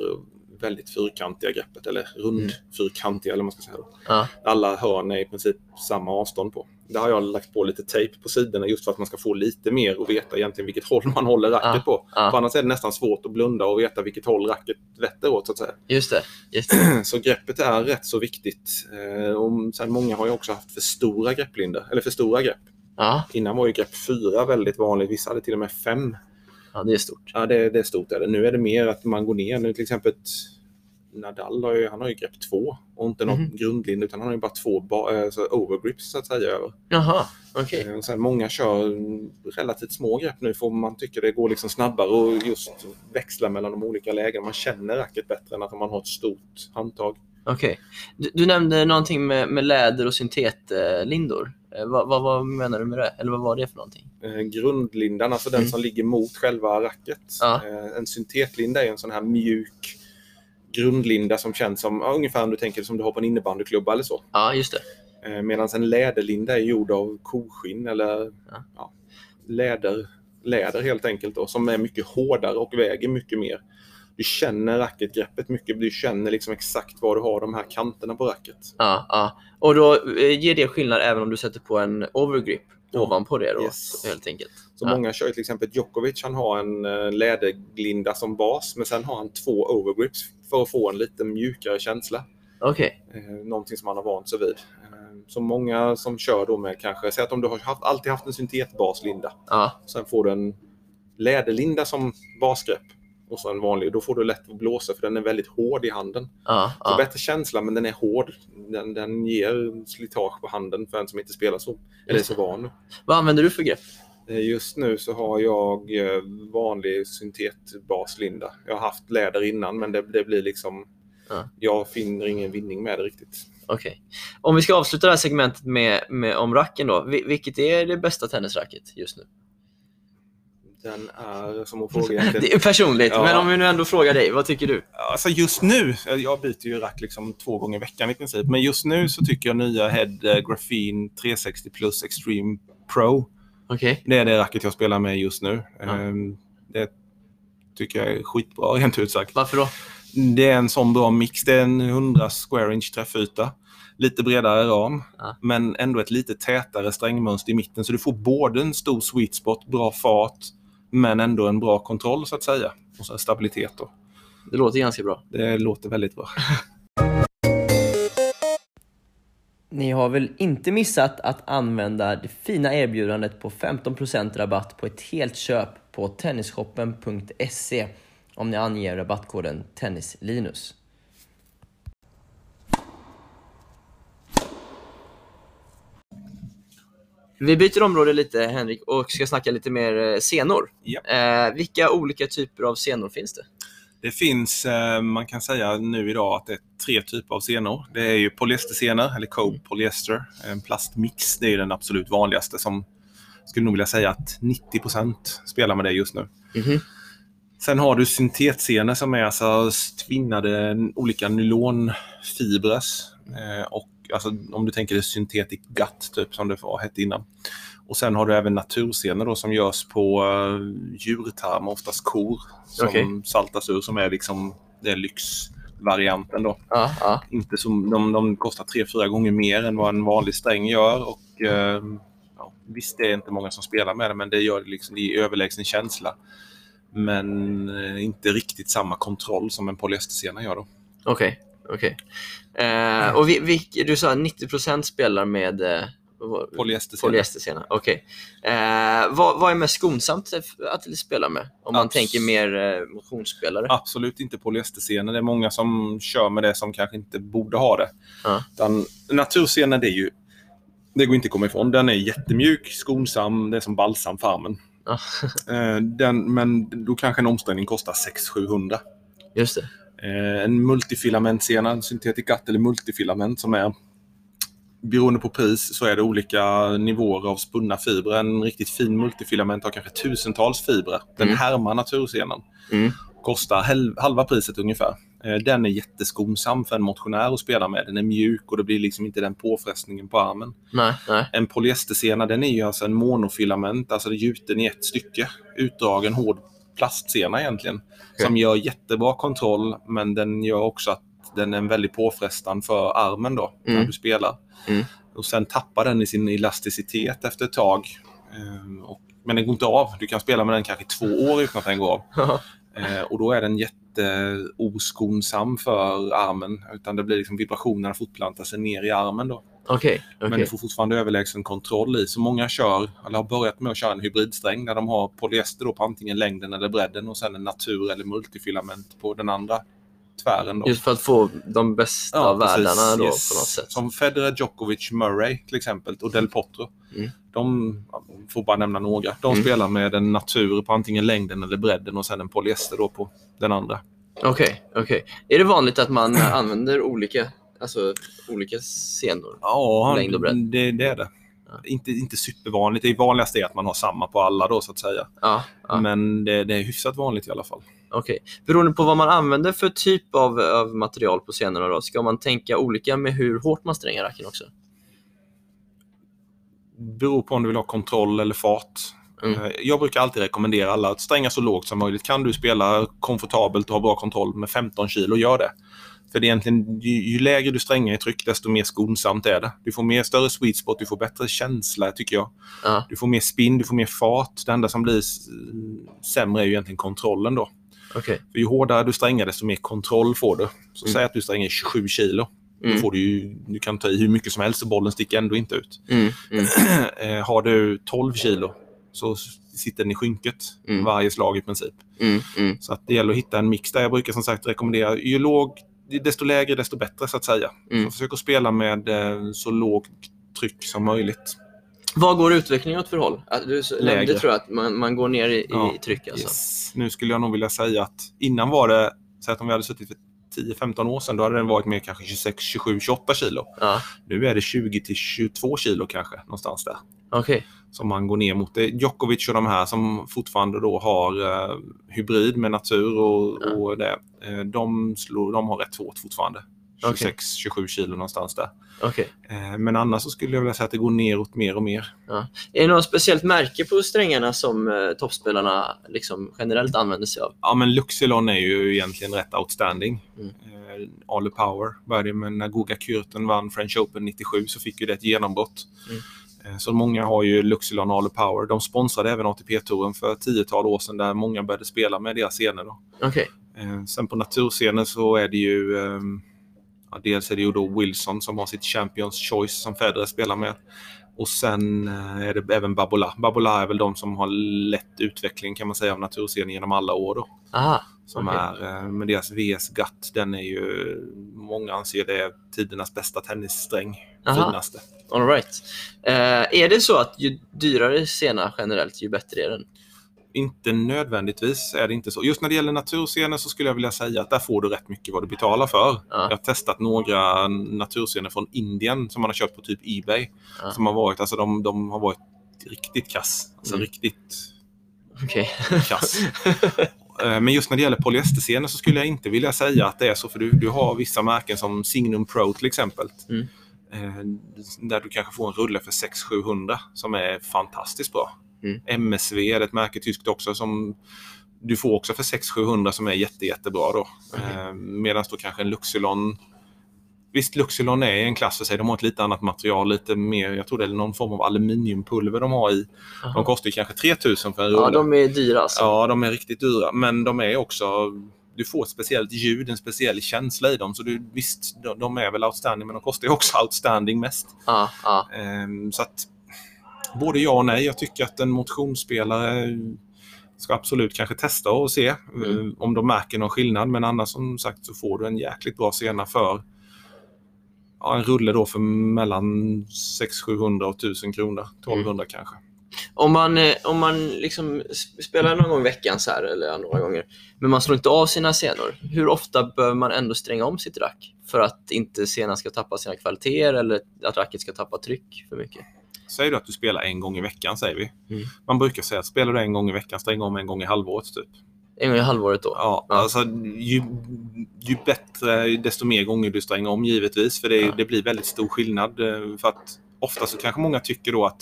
väldigt fyrkantiga greppet, eller rundfyrkantiga eller man ska säga. Då. Ja. Alla hörn är i princip samma avstånd på. Där har jag lagt på lite tejp på sidorna just för att man ska få lite mer och veta egentligen vilket håll man håller racket Ja, på. ja. För annars är det nästan svårt att blunda och veta vilket håll racket vetter åt så att säga. Just det. Just det. Så greppet är rätt så viktigt. Eh, och sen många har ju också haft för stora grepplindor, eller för stora grepp. Ja. Innan var ju grepp 4 väldigt vanligt, vissa hade till och med 5. ja, det är stort. Ja, det, det är stort. Är det. Nu är det mer att man går ner. Nu till exempel Nadal har ju, han har ju grepp 2 och inte någon Mhm. grundlinje utan han har ju bara två ba, eh, så overgrips så att säga över. Jaha, okej. Eh, sen många kör relativt små grepp nu för man tycker det går liksom snabbare och just växla mellan de olika lägena. Man känner racket bättre än att man har ett stort handtag. Okej. Du, du nämnde någonting med, med läder och syntetlindor. Eh, vad, vad, vad menar du med det? Eller vad var det för någonting? Eh, grundlindan, alltså den Mm. som ligger mot själva racket. Ja. Eh, en syntetlinda är en sån här mjuk grundlinda som känns som ja, ungefär om du tänker som du har på en innebandyklubba eller så. Ja, just det. Eh, Medan en läderlinda är gjord av koskinn eller Ja. ja, läder, läder helt enkelt då, som är mycket hårdare och väger mycket mer. Du känner racketgreppet mycket, du känner liksom exakt var du har de här kanterna på racket. Ja, ja. Och då eh, ger det skillnad även om du sätter på en overgrip. Ovanpå det då, Yes. helt enkelt. Så Ja. många kör till exempel Djokovic, han har en eh, läderglinda som bas, men sen har han två overgrips för att få en lite mjukare känsla. Okej. Eh, någonting som man har vant sig vid. Eh, så många som kör då med kanske, säg att om du har haft, alltid haft en syntetbaslinda, Ja. sen får du en läderlinda som basgrepp och så en vanlig, då får du lätt att blåsa för den är väldigt hård i handen. Ja. Så bättre känsla men den är hård. Den, den ger slitage på handen för en som inte spelar så, eller är så van. Vad använder du för grepp? Eh, Just nu så har jag eh, vanlig syntetbaslinda. Jag har haft läder innan men det, det blir liksom... Ja. Jag finner ingen vinning med det riktigt. Okej. Om vi ska avsluta det här segmentet med, med om racken då. Vil- vilket är det bästa tennisracket just nu? Den är som att fråga egentligen... Det är personligt, Ja. men om vi nu ändå frågar dig, vad tycker du? Alltså just nu, jag byter ju rack liksom två gånger i veckan i princip, men just nu så tycker jag nya Head eh, Graphene 360 Plus Extreme Pro, Okej. det är det racket jag spelar med just nu. Ja. Ehm, Det tycker jag är skitbra rent ut sagt. Varför då? Det är en sån bra mix. Det är en 100 square inch träffyta. Lite bredare ram, Ja. men ändå ett lite tätare strängmönster i mitten. Så du får både en stor sweet spot, bra fart, men ändå en bra kontroll så att säga. Och så stabilitet då. Det låter ganska bra. Det låter väldigt bra. Ni har väl inte missat att använda det fina erbjudandet på 15% rabatt på ett helt köp på tennisshoppen.se om ni anger rabattkoden TennisLinus. Vi byter område lite Henrik och ska snacka lite mer eh, scenor. Ja. Eh, vilka olika typer av scenor finns det? Det finns, eh, man kan säga nu idag att det är tre typer av senor. Det är ju polyestersenor, eller co-polyester. En plastmix, det är den absolut vanligaste som skulle nog vilja säga att 90% spelar med det just nu. Mhm. Sen har du syntetsenor som är alltså tvinnade olika nylonfibres. Eh, och alltså, om du tänker dig synthetic gut, typ som det var hette innan. Och sen har du även natursenor då, som görs på uh, djurtarmar, oftast kor, som Okej. saltas ur, som är liksom det är lyxvarianten då. Ja, ja. Inte som, de, de kostar tre, fyra gånger mer än vad en vanlig sträng gör. Och, eh, ja, visst, det är inte många som spelar med det, men det gör det liksom i överlägsen känsla. Men eh, inte riktigt samma kontroll som en polyestersena gör då. Okej. Okej. Eh, och vi, vi, du sa 90% spelar med eh, polyestersena. Okej. Eh, vad, vad är mest skonsamt att spela med? Om man Abs- tänker mer eh, motionsspelare? Absolut inte polyestersena. Det är många som kör med det som kanske inte borde ha det. Ja. Utan det är ju... Det går inte att komma ifrån. Den är jättemjuk, skonsam, det är som balsam för armen. Ja. Eh, Den, men då kanske en omställning kostar 600-700. Just det. Eh, En multifilamentsena, en synthetic gut eller multifilament som är Beroende på pris så är det olika nivåer av spunna fibrer. En riktigt fin multifilament har kanske tusentals fibrer. Den Mm. härmar natursenan. Mm. Kostar halva priset ungefär. Eh, Den är jätteskonsam för en motionär att spela med. Den är mjuk och det blir liksom inte den påfrestningen på armen. Nej, nej. En polyestersena den är ju alltså en monofilament, alltså gjuten i ett stycke. Utdragen hård plastsena egentligen. Som gör jättebra kontroll men den gör också att den är en väldigt påfrestande för armen då när Mm. du spelar. Mm. Och sen tappar den i sin elasticitet efter ett tag. Ehm, och, men den går inte av. Du kan spela med den kanske två år utan att den går av. Eh, och då är den jätteoskonsam för armen. Utan det blir liksom vibrationerna fortplantar sig ner i armen då. Okej, Men okej. du får fortfarande överlägsen kontroll i. Så många kör, eller har börjat med att köra en hybridsträng där de har polyester då på antingen längden eller bredden och sen en natur eller multifilament på den andra tvären. Då. Just för att få de bästa Ja, världarna då Yes. på något sätt. Som Federer, Djokovic, Murray till exempel och Del Potro. Mm. De, får bara nämna några, de Mm. spelar med en natur på antingen längden eller bredden och sen en polyester då på den andra. Okej, okej. Är det vanligt att man använder olika, alltså, olika scenor? Ja, Längd och bredd. det, det är det. Ja. Inte, inte supervanligt. Det vanligaste är att man har samma på alla då så att säga. Ja, ja. Men det, det är hyfsat vanligt i alla fall. okej. Beroende på vad man använder för typ av, av material på scenerna då, ska man tänka olika med hur hårt man strängar racken också? beror på om du vill ha kontroll eller fart. Mm. Eh, Jag brukar alltid rekommendera alla att stränga så lågt som möjligt. Kan du spela komfortabelt och ha bra kontroll med 15 kilo, gör det. För det är egentligen, ju, ju lägre du strängar i tryck, desto mer skonsamt är det. Du får mer större sweet spot, du får bättre känsla tycker jag. Ja, Du får mer spin, du får mer fart. Det enda som blir sämre är ju egentligen kontrollen då. okej. För ju hårdare du strängar, desto mer kontroll får du. Så Mm. säg att du stränger 27 kilo. Mm. Då får du, ju, du kan ta i hur mycket som helst och bollen sticker ändå inte ut. Mm, mm, Eh, har du 12 kilo så sitter den i skynket Mm. varje slag i princip. mm, mm. Så att det gäller att hitta en mix där. Jag brukar som sagt rekommendera ju låg, desto lägre desto bättre så att säga. Mm. Så försök att spela med eh, så lågt tryck som möjligt. Vad går utvecklingen åt för håll? Du nämnde tror jag att man, man går ner i, Ja, i tryck alltså. Yes. Nu skulle jag nog vilja säga att innan var det, så att om vi hade suttit för 10-15 år sedan, då hade den varit mer kanske 26, 27, 28 kilo. Ja, Nu är det 20 till 22 kilo kanske, någonstans där. okej. Som man går ner mot. Det är Djokovic och de här som fortfarande då har eh, hybrid med natur och, Ja. och det. Eh, de, slår, de har rätt hårt fortfarande. Okej. 26-27 kilo någonstans där. okej. Eh, men annars så skulle jag vilja säga att det går neråt mer och mer. Är det något speciellt märke på strängarna som toppspelarna liksom generellt använder sig av? Ja men Luxilon är ju egentligen rätt outstanding. Mm. Eh, Ale Power började med när Goga Kürten vann French Open 97 så fick ju det ett genombrott. Mm. Eh, Så många har ju Luxilon och Power. De sponsrade även ATP-touren för tiotal år sedan där många började spela med deras scener. Då. Okej. Eh, sen på naturscener så är det ju ehm, ja, dels är det ju då Wilson som har sitt Champions Choice som Federer spelar med. Och sen eh, är det även Babola. Babola är väl de som har lett utvecklingen kan man säga av naturscenen genom alla år då. Aha. Som Okej. är med deras VS Gatt. Den är ju, många anser det är tidernas bästa tennissträng. Aha. finaste. All right. Eh, är det så att ju dyrare sena generellt, ju bättre är den? Inte nödvändigtvis är det inte så. Just när det gäller naturscener så skulle jag vilja säga att där får du rätt mycket vad du betalar för. Ja. Jag har testat några naturscener från Indien som man har köpt på typ Ebay. Ja. Som har varit, alltså de, de har varit riktigt kass. Alltså Mm. riktigt Okej. kass. Eh, Men just när det gäller polyesterscener så skulle jag inte vilja säga att det är så. För du, du har vissa märken som Signum Pro till exempel. Mm. Eh, Där du kanske får en rulle för 600-700 som är fantastiskt bra. Mm. MSV är ett märke tyskt också som du får också för 600-700 som är jätte, jättebra. Då. Eh, Medan då kanske en Luxilon Visst, Luxilon är en klass för sig. De har ett lite annat material, lite mer, jag tror det är någon form av aluminiumpulver de har i. De kostar kanske 3000 för en rulle. Ja, de är dyra alltså. Ja, de är riktigt dyra. Men de är också... Du får ett speciellt ljud, en speciell känsla i dem. Så du, visst, de, de är väl outstanding, men de kostar ju också outstanding mest. Ja, ja. Ehm, så att både ja och nej. Jag tycker att en motionsspelare ska absolut kanske testa och se Mm. eh, om de märker någon skillnad. Men annars som sagt så får du en jäkligt bra sena för ja, en rulle då för mellan 600-700 och 1000 kronor. 1200 kanske. Om man, eh, om man liksom sp- spelar någon gång i veckan så här, eller några gånger, men man slår inte av sina senor, hur ofta bör man ändå stränga om sitt rack för att inte senan ska tappa sina kvaliteter eller att racket ska tappa tryck för mycket? Säg då att du spelar en gång i veckan, säger vi. Mm. Man brukar säga att spelar du en gång i veckan, stäng om en gång i halvåret. Typ. En gång i halvåret då? Ja, Ja. Alltså, ju, ju bättre, desto mer gånger du stänger om givetvis. För det, Ja. det blir väldigt stor skillnad. eh, För att ofta så kanske många tycker då att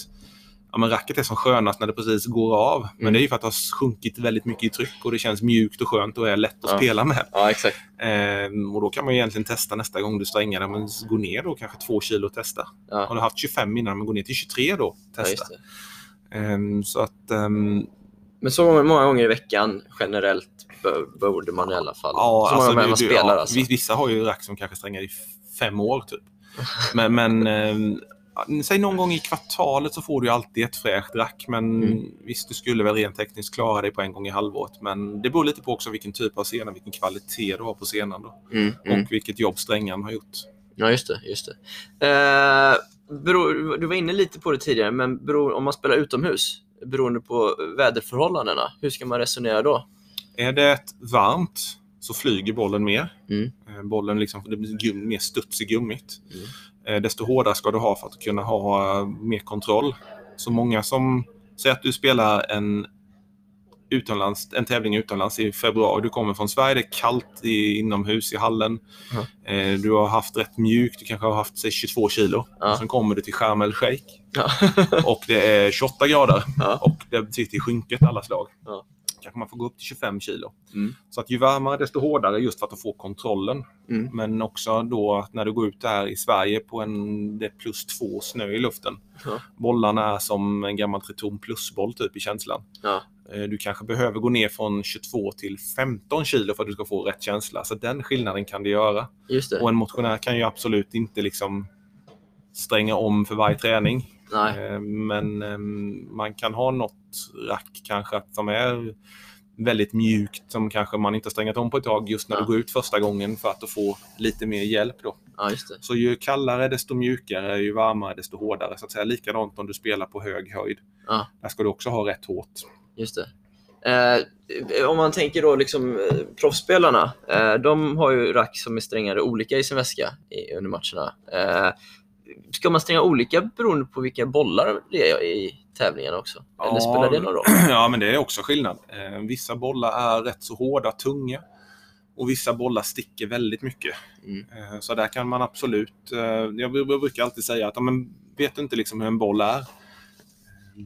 ja, men racket är som skönast när det precis går av. Men Mm. det är ju för att det har sjunkit väldigt mycket i tryck och det känns mjukt och skönt och är lätt att Ja. spela med. Ja, exakt. Ehm, och då kan man ju egentligen testa nästa gång du strängar. Men gå ner då kanske två kilo och testa. Har Ja, du haft 25 innan, men gå ner till 23 då. ja, Testa. det. Ehm, så att... ehm, Men så många, många gånger i veckan generellt borde man i alla fall. Ja, så många alltså, gånger du, man spelar ja, alltså. vi- Vissa har ju rack som kanske strängar i fem år typ. Men, men eh, ja, säg någon gång i kvartalet så får du alltid ett fräscht rack. Men Mm. visst, du skulle väl rent tekniskt klara dig på en gång i halvåret. Men det beror lite på också vilken typ av sena, vilken kvalitet du har på senan då. Mm, mm. Och vilket jobb strängaren har gjort. Ja, just det. Just det. Eh, beror, du var inne lite på det tidigare, men beror, om man spelar utomhus, beroende på väderförhållandena, hur ska man resonera då? Är det varmt så flyger bollen mer. Mm. Eh, Bollen liksom, det blir mer studs i gummit. Mm. Eh, Desto hårdare ska du ha för att kunna ha eh, mer kontroll. Så många som säger att du spelar en, utomlands, en tävling utomlands i februari. Du kommer från Sverige, det är kallt i, inomhus i hallen. Eh, Du har haft rätt mjukt, du kanske har haft säg, 22 kilo. Ja. Och sen kommer du till Sharm el Sheikh Ja. och det är 28 grader Ja. och det sitter i skynket alla slag. Ja. Kanske man får gå upp till 25 kilo. Mm. Så att ju varmare desto hårdare just för att få kontrollen. Mm. Men också då när du går ut där i Sverige på en det är plus två snö i luften. Ja. Bollarna är som en gammal triton plusboll typ i känslan. Ja. Eh, Du kanske behöver gå ner från 22 till 15 kilo för att du ska få rätt känsla. Så den skillnaden kan det göra. Det. Och en motionär kan ju absolut inte liksom stränga om för varje träning. Nej. Eh, Men eh, man kan ha något rack kanske att som är väldigt mjukt som kanske man inte har strängat om på ett tag just när Ja. du går ut första gången för att få lite mer hjälp. Då. Ja. Så ju kallare desto mjukare, ju varmare desto hårdare. Så att säga. Likadant om du spelar på hög höjd. Ja. Där ska du också ha rätt hårt. Just det. Eh, om man tänker då liksom eh, proffsspelarna, eh, de har ju rack som är strängare olika i sin väska i, under matcherna. Ska man stränga olika beroende på vilka bollar det är i tävlingarna också? Eller Ja. spelar det någon roll? Ja, men det är också skillnad. Eh, vissa bollar är rätt så hårda, tunga. Och vissa bollar sticker väldigt mycket. Mm. Eh, så där kan man absolut... Eh, jag br- brukar alltid säga att men vet du inte liksom hur en boll är,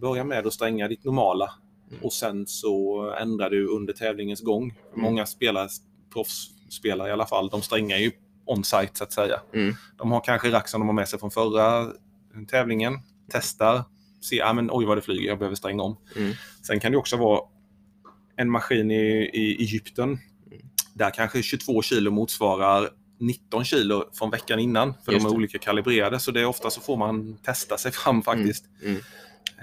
börja med att stränga ditt normala. Mm. Och sen så ändrar du under tävlingens gång. Många spelare, proffsspelare i alla fall, de strängar ju on-site så att säga. Mm. De har kanske rack som de har med sig från förra tävlingen, testar, ser ah, men, oj vad det flyger, jag behöver stränga om. Mm. Sen kan det också vara en maskin i, i Egypten där kanske 22 kilo motsvarar 19 kilo från veckan innan. För Just de är det. olika kalibrerade. Så det är ofta så får man testa sig fram faktiskt. Mm.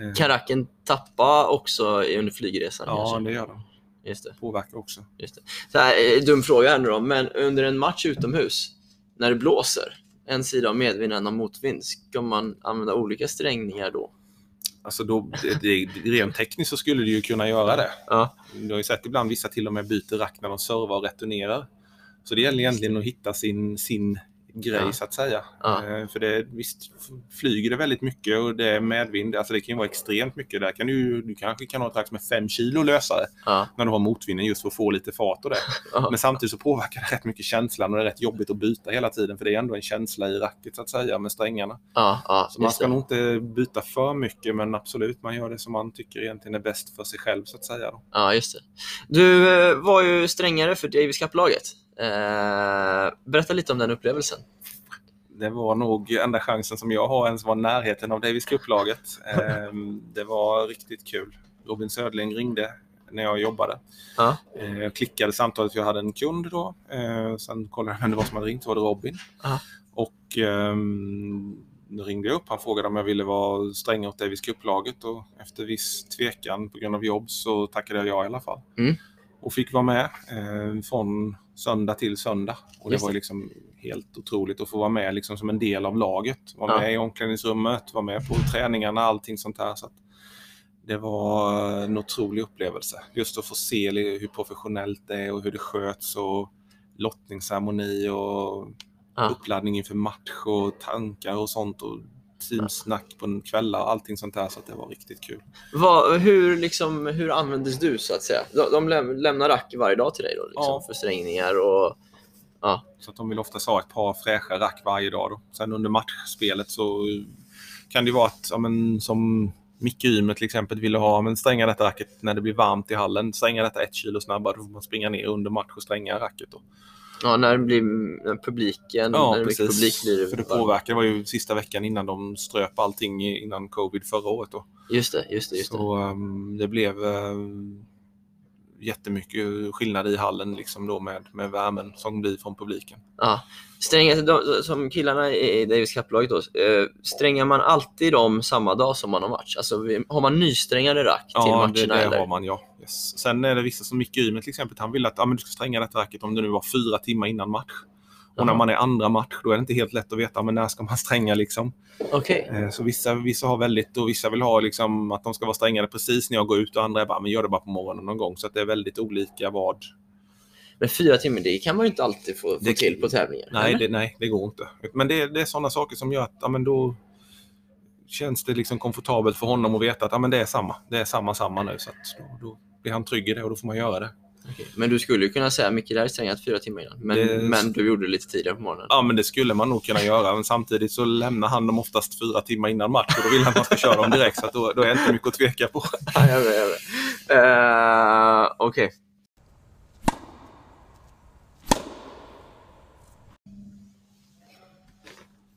Eh, Kan racken tappa också under flygresan? Ja, kanske? det gör de. Just det. Påverkar också. Just det. Så här, eh, dum fråga här nu då, men under en match utomhus, när det blåser, en sida av medvind och en av motvind. Ska man använda olika strängningar då? Alltså då, det, det, rent tekniskt så skulle du ju kunna göra det. Ja, Du har ju sett ibland vissa till och med byter rack när de servar och returnerar. Så det gäller egentligen att hitta sin, sin grej Ja. så att säga. Ja. Eh, För det, visst flyger det väldigt mycket och det är medvind. Alltså det kan ju vara extremt mycket. Där kan du, du kanske kan ha ett som är 5 kilo lösare ja, när du har motvinden just för att få lite fart och det. Men samtidigt så påverkar det rätt mycket känslan och det är rätt jobbigt att byta hela tiden för det är ändå en känsla i racket så att säga med strängarna. Så man ska det. nog inte byta för mycket men absolut man gör det som man tycker egentligen är bäst för sig själv så att säga. Då. Ja, just det. Du eh, var ju strängare för Davis Cup-laget. Eh, berätta lite om den upplevelsen. Det var nog enda chansen som jag har ens var närheten av Davis Cup-laget. Ehm, det var riktigt kul. Robin Södling ringde när jag jobbade. Ja. Eh, Jag klickade samtalet för jag hade en kund då. Eh, Sen kollade jag vem det var som hade ringt, var det Robin. Ja. Och ehm, då ringde jag upp. Han frågade om jag ville vara sträng åt Davis Cup-laget och efter viss tvekan på grund av jobb så tackade jag ja i alla fall. Mm. Och fick vara med eh, från söndag till söndag. Och det Just var liksom helt otroligt att få vara med liksom som en del av laget. Vara Ja. med i omklädningsrummet, vara med på träningarna, allting sånt här. Så det var en otrolig upplevelse. Just att få se hur professionellt det är och hur det sköts och lottningsceremoni och Ja. uppladdning inför match och tankar och sånt och teamsnack på en kvällar och allting sånt där. Så att det var riktigt kul. Vad, hur, liksom, hur användes du så att säga? De, de läm, lämnar rack varje dag till dig då, liksom, Ja. för strängningar och... Ja, Så att de vill oftast ha ett par fräscha rack varje dag. Då. Sen under matchspelet så kan det vara att, ja, men, som Micke Ymer till exempel ville ha, men stränga detta racket när det blir varmt i hallen. Stränga detta ett kilo snabbare, då får man springa ner under match och stränga racket. Då. Ja när det blir när publiken, när det mycket publik blir det... För det påverkar. Det var ju sista veckan innan de ströp allting innan covid förra året. Då. Just det, just det. Just det. Så um, det blev um, jättemycket skillnad i hallen liksom då med, med värmen som blir från publiken. Ja. Strängar, de, som killarna i Davis Cup-laget då, eh, strängar man alltid dem samma dag som man har match? Alltså har man nysträngade rack till Ja, matcherna det, det eller? har man ja. Yes. Sen är det vissa som Micke Ymer till exempel, han vill att ja, men du ska stränga detta racket om det nu var fyra timmar innan match. Och när man är andra match, då är det inte helt lätt att veta men när ska man stränga liksom. Okej. Eh, Så vissa, vissa har väldigt, och vissa vill ha liksom att de ska vara strängade precis när jag går ut och andra är bara, men gör det bara på morgonen någon gång. Så att det är väldigt olika vad. Men fyra timmar, det kan man ju inte alltid få, få Det- till på tävlingar. Nej, det, nej, det går inte. Men det, det är sådana saker som gör att, ja men då känns det liksom komfortabelt för honom att veta att ja, men det är samma. Det är samma, samma nu. Så då, då blir han trygg i det och då får man göra det. Okej. Men du skulle ju kunna säga Micke, det här är strängat fyra timmar innan. Men, Det- men du gjorde det lite tidigare på morgonen. Ja, men det skulle man nog kunna göra. Men samtidigt så lämnar han dem oftast fyra timmar innan match och då vill han att man ska köra dem direkt. Så då, då är det inte mycket att tveka på. Ja, jag vet, jag vet. Eh, Okej.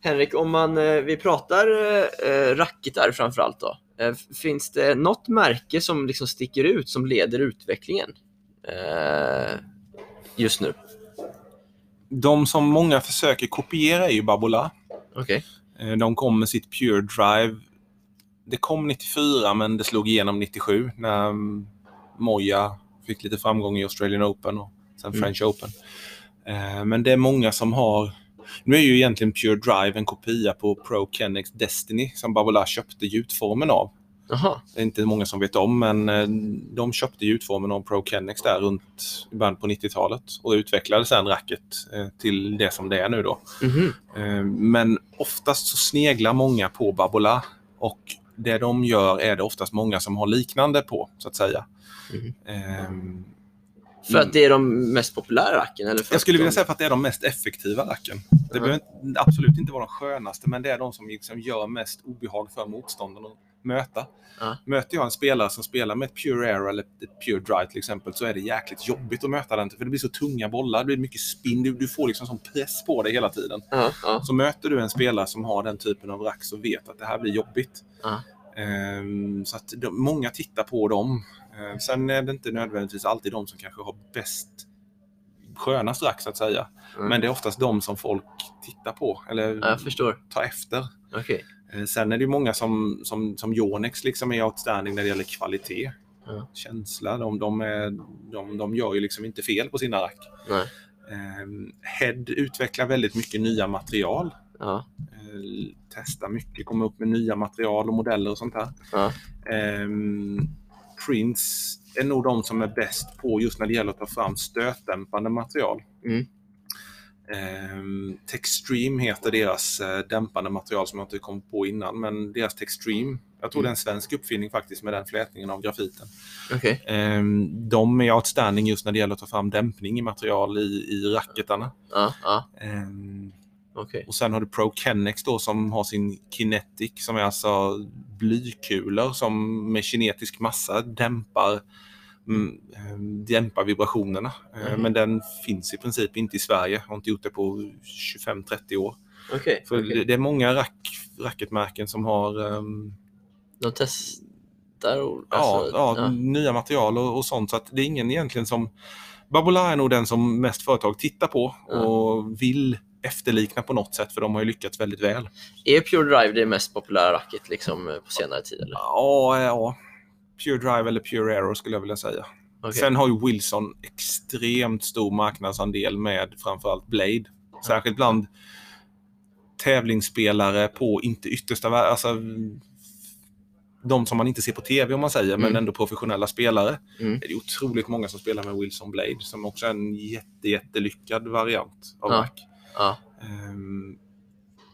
Henrik, om man, eh, vi pratar eh, racketar framförallt då. Eh, finns det något märke som liksom sticker ut, som leder utvecklingen eh, just nu? De som många försöker kopiera är ju Babola. Eh, De kom med sitt Pure Drive. Det kom 94 men det slog igenom 97 när mm, Moja fick lite framgång i Australian Open och sen Mm. French Open. Eh, Men det är många som har... Nu är ju egentligen Pure Drive en kopia på Pro Kennex Destiny som Babola köpte gjutformen av. Det är inte många som vet om, men eh, de köpte gjutformen av Pro Kennex där runt i början på 90-talet och utvecklade sen racket eh, till det som det är nu då. Mhm. Eh, Men oftast så sneglar många på Babola och det de gör är det oftast många som har liknande på, så att säga. Mhm. Ehm, För att det är de mest populära racken? Eller för Jag skulle vilja de... säga för att det är de mest effektiva racken. Det Ja. behöver absolut inte vara de skönaste, men det är de som liksom gör mest obehag för motståndaren att möta. Ja. Möter jag en spelare som spelar med ett Pure Air eller ett Pure Drive till exempel så är det jäkligt jobbigt att möta den. För det blir så tunga bollar, det blir mycket spinn, du, du får liksom sån press på dig hela tiden. Ja. Så möter du en spelare som har den typen av rack så vet att det här blir jobbigt. Ehm, så att de, många tittar på dem. Ehm, sen är det inte nödvändigtvis alltid de som kanske har bäst skönast rack så att säga. Mm. Men det är oftast de som folk tittar på eller Ja, tar efter. Okej. Ehm, sen är det ju många som, som, som Yonex liksom är outstanding när det gäller kvalitet. Ja. Känsla. De, de, är, de, de gör ju liksom inte fel på sina rack. Nej. Ehm, Head utvecklar väldigt mycket nya material. Ja. Eh, testa mycket, komma upp med nya material och modeller och sånt här. Ja. Ehm, Prince är nog de som är bäst på just när det gäller att ta fram stötdämpande material. Mm. Ehm, Textreme heter deras eh, dämpande material som jag inte kom på innan, men deras Textreme, jag tror det är en svensk uppfinning faktiskt med den flätningen av grafiten. Okej. Ehm, de är outstanding just när det gäller att ta fram dämpning i material i, i racketarna. Ja, ja. Okej. och sen har du Pro Kennex då som har sin Kinetic som är alltså blykulor som med kinetisk massa dämpar, mm, eh, dämpar vibrationerna. Mhm. Men den finns i princip inte i Sverige. Har inte gjort det på 25-30 år. Okej. För okej. det, är många rack, racketmärken som har ehm, De testar och... ja, alltså, ja, nya material och, och sånt. Så det är ingen egentligen som... Babola är nog den som mest företag tittar på Ja. och vill efterlikna på något sätt för de har ju lyckats väldigt väl. Är Pure Drive det mest populära racket liksom på senare tid eller? Ja, ja. Pure Drive eller Pure Aero skulle jag vilja säga. Okej. Sen har ju Wilson extremt stor marknadsandel med framförallt Blade. Särskilt bland tävlingsspelare på inte yttersta alltså de som man inte ser på tv om man säger, men Mm. ändå professionella spelare. Mm. Det är otroligt många som spelar med Wilson Blade som också är en jätte, jättelyckad variant av Ja. rack. Ja. Ehm,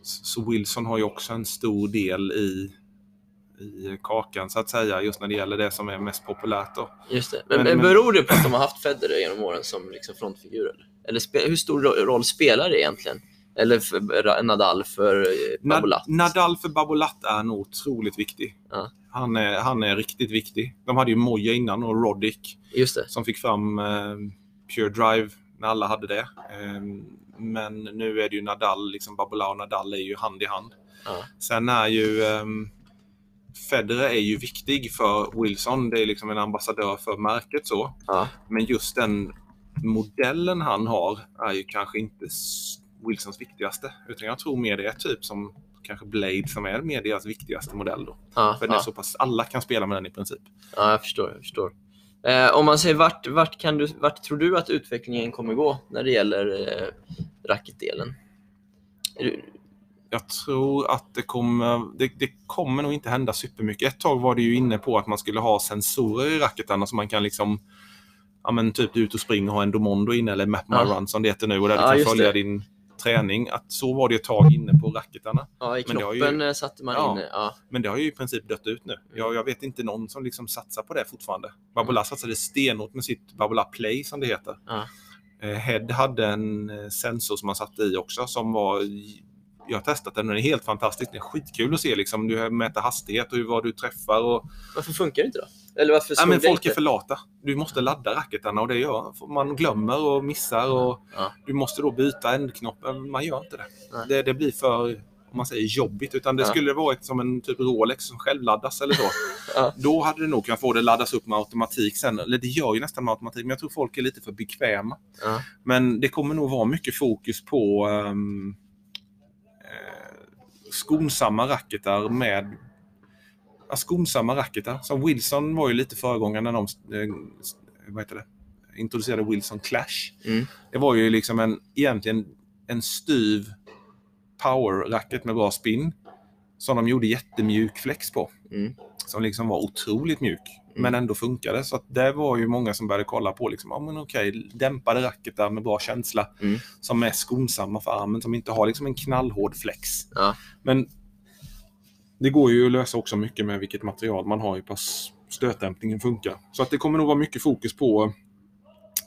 Så Wilson har ju också en stor del i, i kakan så att säga, just när det gäller det som är mest populärt. Då. Just det. Men, Men- men, beror det på att de har haft Federer genom åren som liksom frontfigur? Eller, hur stor ro- roll spelar det egentligen? Eller för, Nadal för eh, Babolat? Nad- Nadal för Babolat är nog otroligt viktig. Ja. Han, är, han är riktigt viktig. De hade ju Moja innan och Roddick Just det. som fick fram eh, Pure Drive när alla hade det. Eh, men nu är det ju Nadal, liksom Babolat och Nadal är ju hand i hand. Ja. Sen är ju ehm, Federer är ju viktig för Wilson. Det är liksom en ambassadör för märket så. Ja. Men just den modellen han har är ju kanske inte Wilsons viktigaste. Utan jag tror mer det är typ som kanske Blade som är mer deras viktigaste modell då. Ja, För den är så pass, alla kan spela med den i princip. ja, jag förstår. Jag förstår. Eh, om man säger vart, vart, kan du, vart tror du att utvecklingen kommer gå när det gäller eh, racketdelen? Du- Jag tror att det kommer, det, det kommer nog inte hända supermycket. Ett tag var det ju inne på att man skulle ha sensorer i racketarna så man kan liksom Ja men typ du är ute och springer och har en Domondo inne eller Map My Ja. Run som det heter nu och där du Ja, kan just följa det. din träning. Att så var det ett tag inne på racketarna. Ja, i Men det har ju- eh, satte man Ja. inne. Ja. Men det har ju i princip dött ut nu. Jag, jag vet inte någon som liksom satsar på det fortfarande. Babola satsade stenhårt med sitt Babola Play som det heter. Ja. Eh, Head hade en eh, sensor som man satte i också som var jag har testat den och den är helt fantastisk. Det är skitkul att se liksom. Du mäter hastighet och hur, vad du träffar. Och... Varför funkar det inte då? Eller varför slog men folk är inte? för lata. Du måste ladda racketarna och det gör man glömmer och missar. Och Ja. Du måste då byta ändknopp. Man gör inte det. Nej. Det, det blir för om man säger jobbigt. Utan det Ja. skulle vara ett, som en typ Rolex som självladdas eller så. Ja. Då hade du nog kunnat få det laddas upp med automatik sen. Eller det gör ju nästan med automatik. Men jag tror folk är lite för bekväma. Ja. Men det kommer nog vara mycket fokus på um, skonsamma racketar med skonsamma racketar. Som Wilson var ju lite föregångare när de eh, vad heter det? introducerade Wilson Clash. Mm. Det var ju liksom en, egentligen en styv power-racket med bra spin. Som de gjorde jättemjuk flex på. Mm. Som liksom var otroligt mjuk. Men ändå funkade. Så att det var ju många som började kolla på liksom, ja men okej, dämpade racketar med bra känsla. Mm. Som är skonsamma för armen, som inte har liksom en knallhård flex. Ja. Men det går ju att lösa också mycket med vilket material man har, hur pass stötdämpningen funkar. Så att det kommer nog vara mycket fokus på,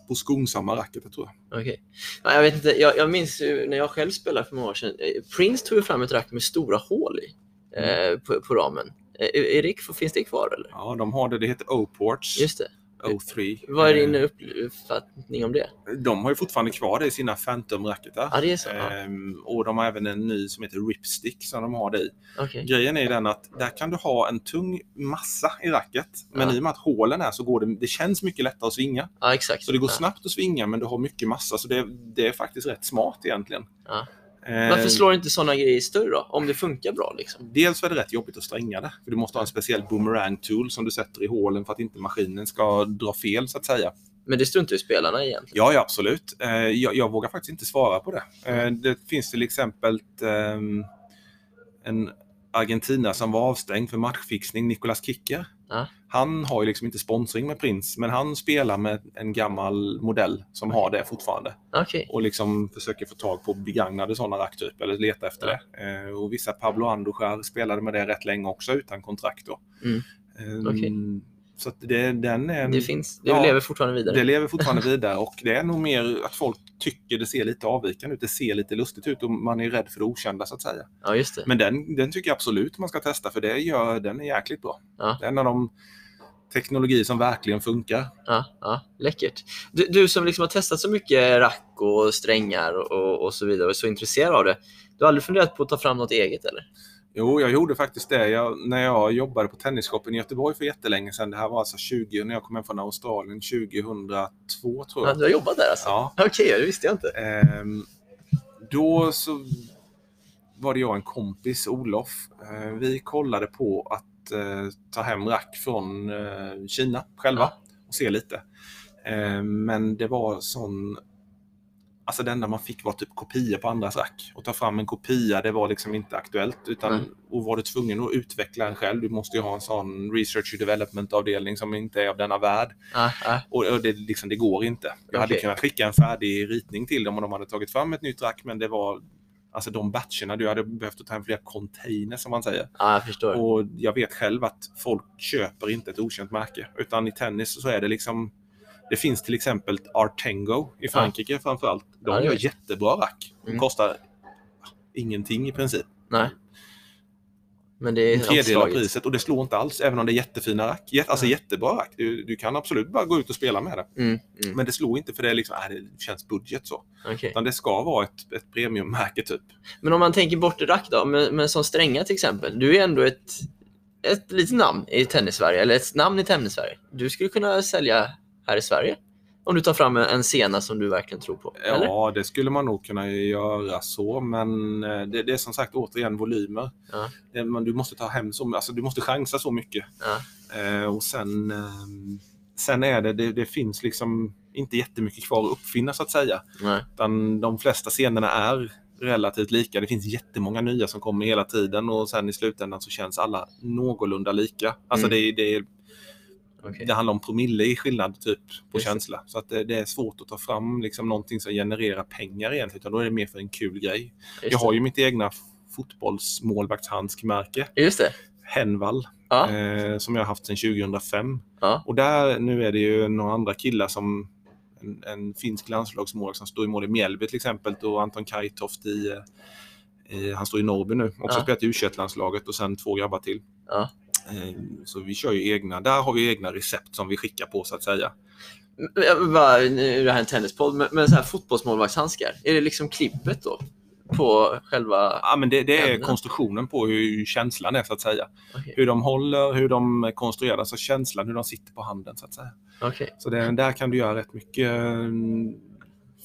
på skonsamma racketar tror jag. Okej. Ja, jag vet inte, jag, jag minns ju när jag själv spelade för många år sedan. eh, Prince tog ju fram ett rack med stora hål i eh, på, på ramen. Eh, det, finns det kvar eller? Ja, de har det. Det heter O-ports. Just det. O3. Vad är din Eh, uppfattning om det? De har ju fortfarande kvar det i sina Phantom-racketar. Ja, det är så. Ja. Ehm, och de har även en ny som heter Ripstick som de har det i. Okej. Grejen är den att där kan du ha en tung massa i racket. Men Ja. i och med att hålen är så går det, det känns mycket lättare att svinga. Ja, exakt. Så det går ja. snabbt att svinga men du har mycket massa. Så det, det är faktiskt rätt smart egentligen. Ja. Varför slår inte sådana grejer större då? Om det funkar bra liksom? Dels är det rätt jobbigt att stränga det. För du måste ha en speciell boomerang tool som du sätter i hålen för att inte maskinen ska dra fel så att säga. Men det struntar ju spelarna i egentligen. Ja, ja absolut. Eh, jag, jag vågar faktiskt inte svara på det. Eh, det finns till exempel ehm, en Argentina som var avstängd för matchfixning, Nicolas Kicker. Ja. Han har ju liksom inte sponsring med Prince, men han spelar med en gammal modell som har det fortfarande. Okej. Och liksom försöker få tag på begagnade sådana rack typ, eller leta efter Ja. det. Eh, och vissa Pablo Andujar spelade med det rätt länge också utan kontrakt då. Mm. Ehm, Okej. Så det, den är en, Det finns, det Ja. lever fortfarande vidare. det lever fortfarande vidare och det är nog mer att folk tycker det ser lite avvikande ut. Det ser lite lustigt ut och man är rädd för det okända så att säga. Ja, just det. Men den, den tycker jag absolut man ska testa för det gör, den är jäkligt bra. Ja. Det är en av de teknologier som verkligen funkar. Ja, ja, läckert. Du, du som liksom har testat så mycket rack och strängar och, och så vidare och är så intresserad av det. Du har aldrig funderat på att ta fram något eget eller? Jo, jag gjorde faktiskt det. Jag, när jag jobbade på Tennisshopen i Göteborg för jättelänge sedan. Det här var alltså 20, när jag kom hem från Australien 2002 tror Ja, jag. du har jobbat där alltså? Ja. Okej, det visste jag inte. Ehm, då så var det jag och en kompis, Olof. Eh, vi kollade på att eh, ta hem rack från eh, Kina själva och se lite. Ehm, men det var sån... Alltså det enda man fick var typ kopior på andras rack. Och ta fram en kopia, det var liksom inte aktuellt. Utan. Och var du tvungen att utveckla en själv, du måste ju ha en sån research and development avdelning som inte är av denna värld. Ja. Och, och det, liksom, det går inte. Jag hade Okej. kunnat skicka en färdig ritning till dem och de hade tagit fram ett nytt rack, men det var alltså de batcherna, du hade behövt att ta hem flera containers som man säger. ja jag förstår. Och jag vet själv att folk köper inte ett okänt märke, utan i tennis så är det liksom det finns till exempel Artengo i Frankrike framförallt. De Ja, gör jättebra rack. De Mm. kostar ingenting i princip. Nej. Men det är En tredjedel av priset och det slår inte alls, även om det är jättefina rack. Alltså Ja. jättebra rack. Du, du kan absolut bara gå ut och spela med det. Mm, mm. Men det slår inte för det, är liksom, äh, det känns budget så. okej. Utan det ska vara ett, ett premiummärke typ. Men om man tänker bort rack då, men, men som stränga till exempel. Du är ändå ett, ett litet namn i tennis-Sverige, eller ett namn i tennis-Sverige. Du skulle kunna sälja här i Sverige. Om du tar fram en, en scena som du verkligen tror på. Eller? Ja, det skulle man nog kunna göra så, men eh, det, det är som sagt återigen volymer. Ja. Det, man, du måste ta hem så, alltså, du måste chansa så mycket. Ja. Eh, och sen, eh, sen är det, det, det finns liksom inte jättemycket kvar att uppfinna så att säga. Nej. Utan de flesta scenerna är relativt lika. Det finns jättemånga nya som kommer hela tiden och sen i slutändan så känns alla någorlunda lika. Alltså Mm. det, det, Okej. det handlar om promille i skillnad typ på Just känsla. Så att det, det är svårt att ta fram liksom någonting som genererar pengar egentligen. Utan då är det mer för en kul grej. Just Jag har ju mitt egna fotbollsmålvaktshandskmärke, Just det. Henvall, Ja. eh, som jag har haft sedan 2005. Ja. Och där, nu är det ju några andra killar som en, en finsk landslagsmålvakt som står i mål i Mjällby till exempel och Anton Kajtoft i, eh, i han står i Norrby nu, också Ja. spelat i u landslaget och sen två grabbar till. Ja. Eh, Så vi kör ju egna, där har vi egna recept som vi skickar på så att säga. Bara, nu är det här en tennispodd, men, men så här fotbollsmålvaktshandskar. Är det liksom klippet då? På själva... Ja, men det, det är Ämnen. konstruktionen på hur känslan är så att säga. Okej. Hur de håller, hur de konstruerar, alltså känslan, hur de sitter på handen så att säga. Okej. Så det, där kan du göra rätt mycket eh,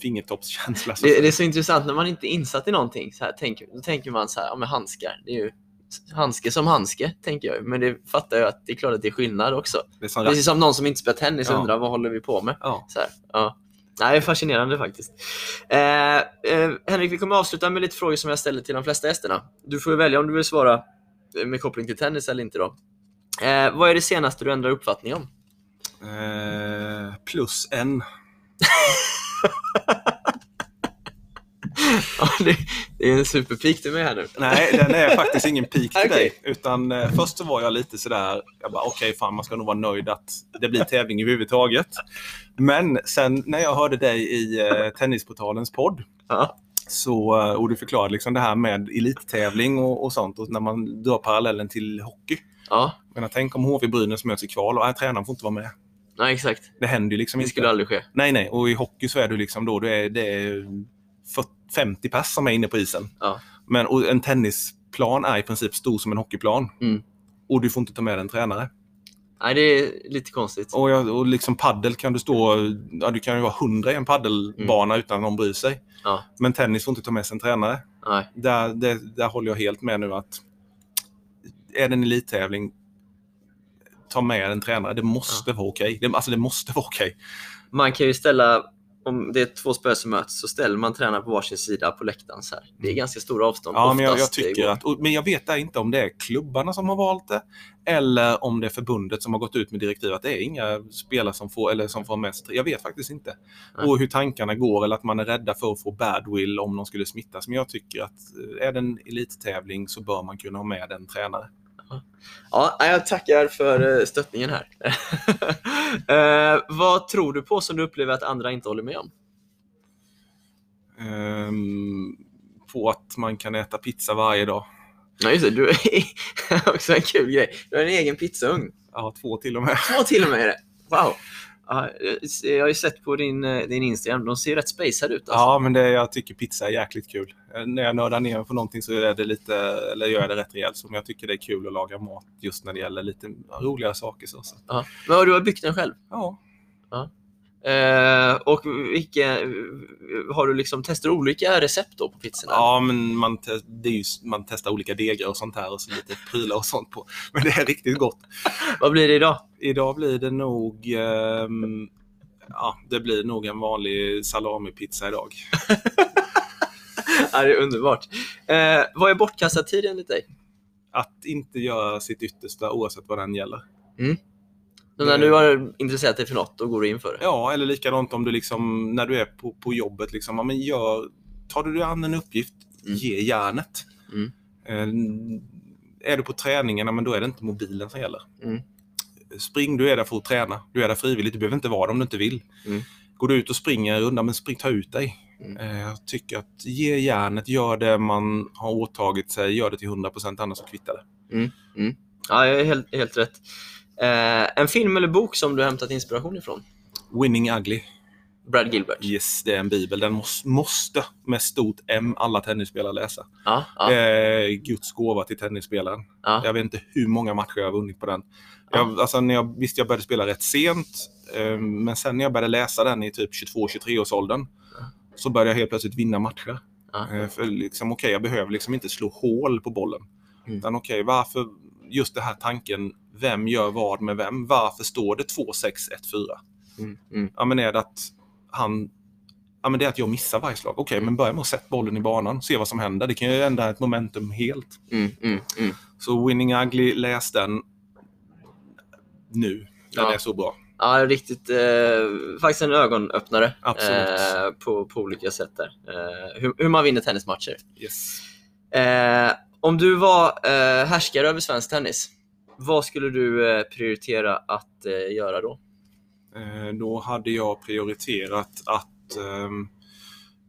fingertoppskänsla. Det, det är så intressant när man inte är insatt i någonting. Så här, tänker, då tänker man så här, ja handskar, det är ju handske som handske, tänker jag. Men det fattar jag att det är klart att det är skillnad också. det är som Precis som någon som inte spelar tennis Ja. undrar vad håller vi på med? Ja. Så här, ja. Nej, det är fascinerande faktiskt. Eh, eh, Henrik, vi kommer avsluta med lite frågor som jag ställer till de flesta gästerna. Du får välja om du vill svara eh, med koppling till tennis eller inte. då. Eh, vad är det senaste du ändrar uppfattning om? Eh, plus en. Ja, det, det är en superpik till mig här nu. Nej, den är faktiskt ingen pik till Okej. dig. Utan eh, först så var jag lite sådär, jag bara okej fan man ska nog vara nöjd att det blir tävling överhuvudtaget. Men sen när jag hörde dig i eh, Tennisportalens podd Ja. så, eh, och du förklarade liksom det här med elittävling och, och sånt och när man drar parallellen till hockey. Ja, menar, tänk om HV Brynäs möts i kval och äh, tränaren får inte vara med. nej, exakt. Det händer ju liksom Det inte. skulle aldrig ske. Nej, nej. Och i hockey så är du liksom då, det är, det är 40 50 pass som är inne på isen. Ja. Men och en tennisplan är i princip stor som en hockeyplan. Mm. Och du får inte ta med en tränare. Nej, det är lite konstigt. Och, jag, och liksom paddel kan du stå, ja du kan ju vara hundra i en paddelbana utan att någon bryr sig. Mm. Ja. Men tennis får inte ta med sig en tränare. Nej. Där, där, där håller jag helt med nu att är det en elittävling ta med en tränare. Det måste vara okej. Det, alltså det måste vara okej. Man kan ju ställa, om det är två spelare som möts, så ställer man tränare på varsin sida på läktaren. Så här. Det är ganska stora avstånd. Ja, men jag, jag tycker att, och- men jag vet inte om det är klubbarna som har valt det eller om det är förbundet som har gått ut med direktiv att det är inga spelare som får, eller som får med sig. Jag vet faktiskt inte. Nej. Och hur tankarna går eller att man är rädda för att få badwill om de skulle smittas. Men jag tycker att eh, är det en elittävling så bör man kunna ha med en tränare. Ja, jag tackar för eh, stöttningen här. eh, vad tror du på som du upplever att andra inte håller med om? Ehm, på att man kan äta pizza varje dag. Ja, just det. Du är också en kul grej. Du har en egen pizzaugn. Ja, två till och med. Två till och med är det. Wow! Ja, jag har ju sett på din, eh, din Instagram, de ser rätt spacade ut. Alltså. Ja, men det, jag tycker pizza är jäkligt kul. Eh, När jag nördar ner mig på någonting så är det lite, eller gör jag det rätt rejält. Men jag tycker det är kul att laga mat just när det gäller lite roligare saker. Så. så. Ja. Men har du har byggt den själv? Ja. Eh, och vilka, har du liksom testat olika recept då på pizzorna? ja, men man, te- ju, man testar olika degar och sånt här och så lite prylar och sånt på. Men det är riktigt gott. Vad blir det idag? Idag blir det nog, ehm, ja, det blir nog en vanlig salamipizza idag. Ja, det är underbart. Eh, vad är bortkastad tid enligt dig? Att inte göra sitt yttersta oavsett vad den gäller. Så när du har intresserat dig för något, då går du in för det? Ja, eller likadant om du liksom, när du är på, på jobbet, liksom, ja, men gör, tar du dig an en uppgift, Mm. ge järnet. Mm. Eh, är du på träningen, ja, men då är det inte mobilen som gäller. Mm. Spring, du är där för att träna. Du är där frivilligt, du behöver inte vara det om du inte vill. Mm. Går du ut och springer en runda, men spring, ta ut dig. Mm. Eh, jag tycker att ge järnet, gör det man har åtagit sig, gör det till 100% annars så kvittar det. Ja, jag är helt, helt rätt. Eh, en film eller bok som du har hämtat inspiration ifrån? Winning Ugly. Brad Gilbert? Yes, det är en bibel. Den måste, med stort M alla tennisspelare läsa. Ja, ja, är Guds gåva till tennisspelaren. ja. Jag vet inte hur många matcher jag har vunnit på den. Jag, alltså, när jag, visst, jag började spela rätt sent, eh, men sen när jag började läsa den i typ 22-23 års åldern så började jag helt plötsligt vinna matcher. Eh, för liksom, okej, jag behöver liksom inte slå hål på bollen. Mm. Utan okej, varför just den här tanken, vem gör vad med vem? Varför står det 2-6-1-4? Mm, mm. Ja, men är det att han... Ja, men det är att jag missar varje slag. Okej, men börja med att sätta bollen i banan. Se vad som händer. Det kan ju ändra ett momentum helt. Mm, mm, mm. Så Winning Ugly, läs den nu. Den Ja. är så bra. Ja, riktigt. Eh, faktiskt en ögonöppnare eh, på, på olika sätt. Där. Eh, hur, hur man vinner tennismatcher. Yes. Eh, om du var eh, härskare över svensk tennis, vad skulle du eh, prioritera att eh, göra då? Eh, då hade jag prioriterat att ehm,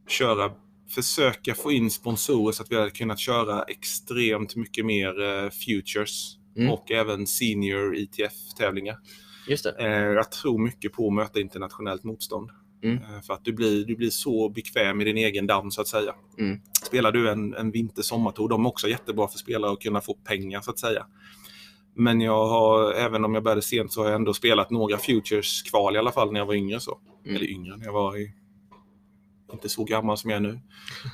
köra, försöka få in sponsorer så att vi hade kunnat köra extremt mycket mer futures Mm. och även senior ETF-tävlingar. Just det. Jag tror mycket på att möta internationellt motstånd. Mm. För att du blir, du blir så bekväm i din egen damm så att säga. Mm. Spelar du en, en vinter-sommartour, de är också jättebra för spelare att kunna få pengar så att säga. Men jag har, även om jag började sent, så har jag ändå spelat några Futures-kval i alla fall när jag var yngre. så. Mm. Eller yngre, när jag var i, inte så gammal som jag är nu.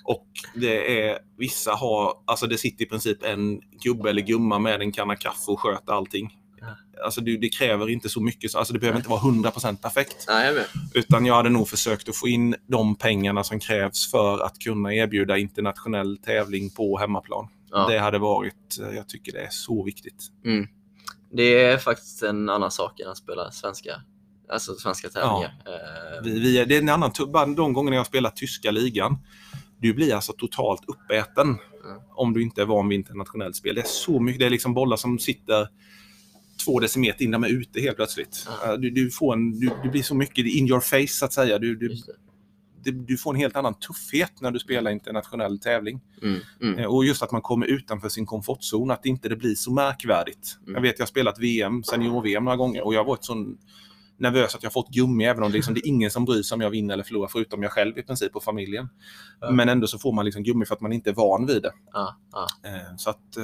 Och det är, vissa har, alltså det sitter i princip en gubbe eller gumma med en kanna kaffe och sköter allting. Alltså det, det kräver inte så mycket, så- alltså det behöver inte vara 100% perfekt. Ja, jag. Utan jag hade nog försökt att få in de pengarna som krävs för att kunna erbjuda internationell tävling på hemmaplan. Ja. Det hade varit, eh, jag tycker det är så viktigt. Mm. Det är faktiskt en annan sak än att spela svenska, alltså svenska tävlingar. Eh, Vi, vi, det är en annan, de gångerna jag spelat tyska ligan, du blir alltså totalt uppäten Mm. om du inte är van vid internationellt spel. Det är så mycket, det är liksom bollar som sitter två decimeter in, de är ute helt plötsligt. Ja. Eh, Du, du, får en, du, du blir så mycket in your face så att säga. Du, du, det. du får en helt annan tuffhet när du spelar internationell tävling. Mm, mm, Eh, Och just att man kommer utanför sin komfortzon, att inte det blir så märkvärdigt. Mm. Jag vet, jag har spelat VM, senior-VM några gånger och jag har varit så nervös att jag har fått gummi, även om det, liksom, det är ingen som bryr sig om jag vinner eller förlorar, förutom jag själv i princip och familjen. Ja. Men ändå så får man liksom gummi för att man inte är van vid det. Eh, Så att eh,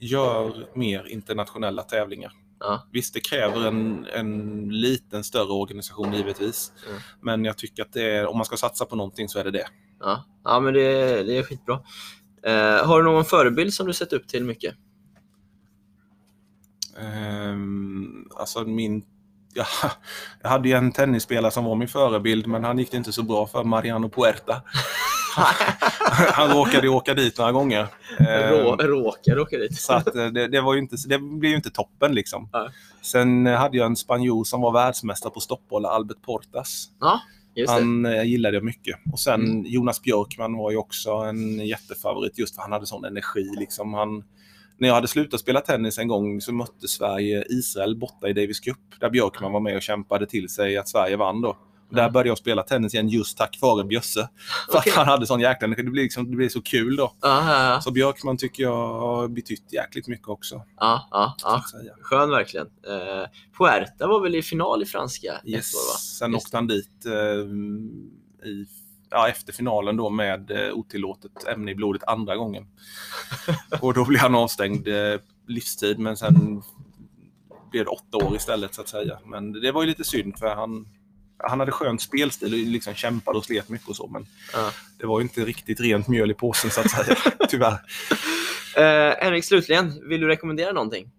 gör mer internationella tävlingar. Ja. Visst, det kräver en, en liten större organisation givetvis. Mm. Men jag tycker att det är, om man ska satsa på någonting så är det det. Ja, ja men det, det är skitbra. Eh, har du någon förebild som du sett upp till mycket? Ehm, alltså min... Ja, jag hade ju en tennisspelare som var min förebild men han gick det inte så bra för, Mariano Puerta. han råkade åka dit några gånger. Ehm, Rå, råkar åka dit. så att eh, det, det, var ju inte, det blev ju inte toppen liksom. Ja. Sen hade jag en spanjor som var världsmästare på stoppbollar, Albert Portas. Ja, just. Han eh, gillade jag mycket. Och sen Mm. Jonas Björkman var ju också en jättefavorit just för han hade sån energi. Liksom. Han, när jag hade slutat spela tennis en gång så mötte Sverige Israel borta i Davis Cup där Björkman var med och kämpade till sig att Sverige vann då. Där Ja. började jag spela tennis igen just tack vare Bjösse. För Okej. att han hade sån jäkla energi. Det blev, liksom, det blev så kul då. Ja. Så Björkman tycker jag har betytt jäkligt mycket också. ja, ja, ja. Skön verkligen. Uh, Puerta var väl i final i franska ett Yes. år va? Sen Just åkte han dit eh, i, ja, efter finalen då med eh, otillåtet ämne i blodet andra gången. och då blev han avstängd eh, livstid men sen blev det åtta år istället så att säga. Men det var ju lite synd för han, han hade skön spelstil och liksom kämpade och slet mycket och så men Ja. det var ju inte riktigt rent mjöl i påsen så att säga, tyvärr. Uh, Henrik, slutligen, vill du rekommendera någonting?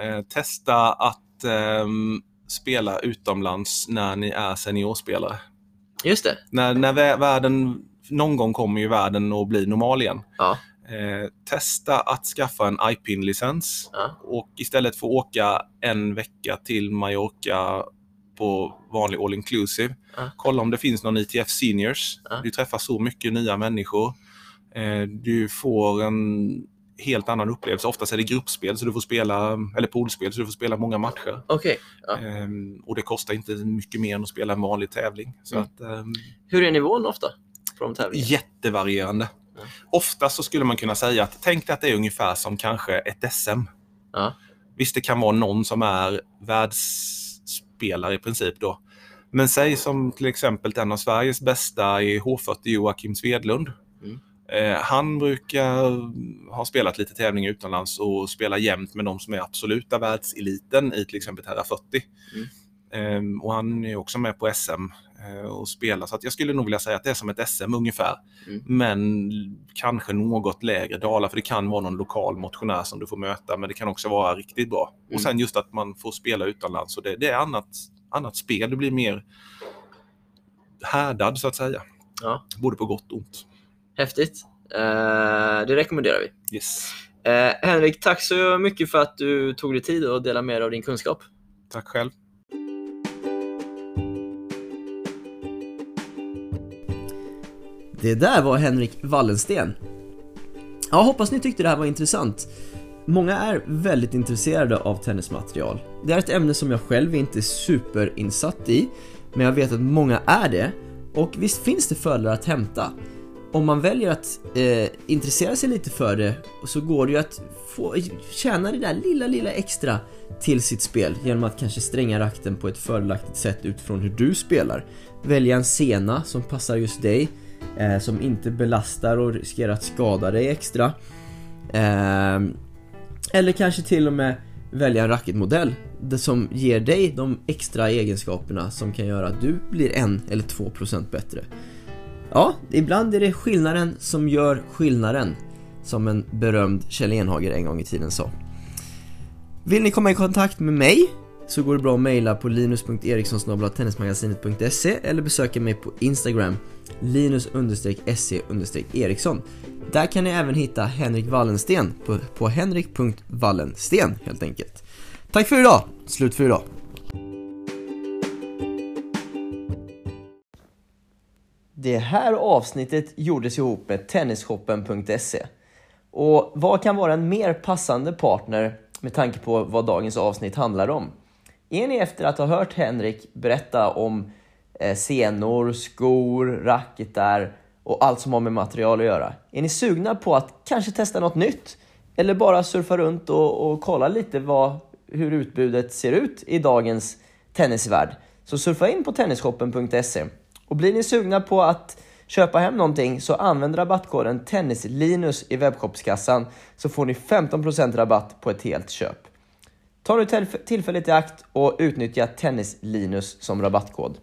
Eh, testa att ehm, spela utomlands när ni är seniorspelare. Just det. när, när vä- världen, någon gång kommer ju världen att bli normal igen. Ja. Eh, testa att skaffa en IPIN-licens Ja. och istället för att åka en vecka till Mallorca på vanlig all inclusive. Ja. Kolla om det finns någon ITF Seniors. Ja. Du träffar så mycket nya människor. Eh, du får en helt annan upplevelse. Oftast är det gruppspel så du får spela, eller poolspel så du får spela många matcher. Okej. Ja. Ehm, och det kostar inte mycket mer än att spela en vanlig tävling. Så Mm. att, ehm, Hur är nivån ofta på de tävlingarna? jättevarierande. Ja. Ofta så skulle man kunna säga att tänk dig att det är ungefär som kanske ett SM. Ja. Visst, det kan vara någon som är världsspelare i princip då. Men säg som till exempel en av Sveriges bästa i H40, Joakim Svedlund. Mm. Eh, han brukar ha spelat lite tävlingar utomlands och spela jämt med de som är absoluta världseliten i till exempel Terra 40. Mm. Ehm, och han är också med på SM eh, och spelar. Så att jag skulle nog vilja säga att det är som ett SM ungefär. Mm. Men kanske något lägre dalar för det kan vara någon lokal motionär som du får möta men det kan också vara riktigt bra. Mm. Och sen just att man får spela utomlands och det, det är annat, annat spel. Det blir mer härdad så att säga. Ja. Både på gott och ont. Häftigt. Eh, det rekommenderar vi. Yes. Eh, Henrik, tack så mycket för att du tog dig tid att dela med dig av din kunskap. Tack själv. Det där var Henrik Wallensten. Ja, hoppas ni tyckte det här var intressant. Många är väldigt intresserade av tennismaterial. Det är ett ämne som jag själv inte är superinsatt i, men jag vet att många är det. Och visst finns det fördelar att hämta. Om man väljer att eh, intressera sig lite för det så går det ju att få, tjäna det där lilla, lilla extra till sitt spel genom att kanske stränga rakten på ett fördelaktigt sätt utifrån hur du spelar. Välja en sena som passar just dig, eh, som inte belastar och riskerar att skada dig extra. Eh, eller kanske till och med välja en racketmodell det som ger dig de extra egenskaperna som kan göra att du blir en eller två procent bättre. Ja, ibland är det skillnaden som gör skillnaden, som en berömd Kjell Enhager en gång i tiden sa. Vill ni komma i kontakt med mig så går det bra att mejla på linus.eriksson.snobblatennismagasinet.se eller besöka mig på Instagram linus-se-eriksson. Där kan ni även hitta Henrik Wallensten på, på henrik.wallensten helt enkelt. Tack för idag! Slut för idag. Det här avsnittet gjordes ihop med Tennisshoppen.se. Och vad kan vara en mer passande partner med tanke på vad dagens avsnitt handlar om? Är ni efter att ha hört Henrik berätta om Eh, senor, skor, racketar och allt som har med material att göra? Är ni sugna på att kanske testa något nytt? Eller bara surfa runt och, och kolla lite vad, hur utbudet ser ut i dagens tennisvärld? Så surfa in på tennisshoppen.se. Och blir ni sugna på att köpa hem någonting så använd rabattkoden TennisLinus i webbshopskassan så får ni 15% rabatt på ett helt köp. Ta nu tillfället i akt och utnyttja TennisLinus som rabattkod.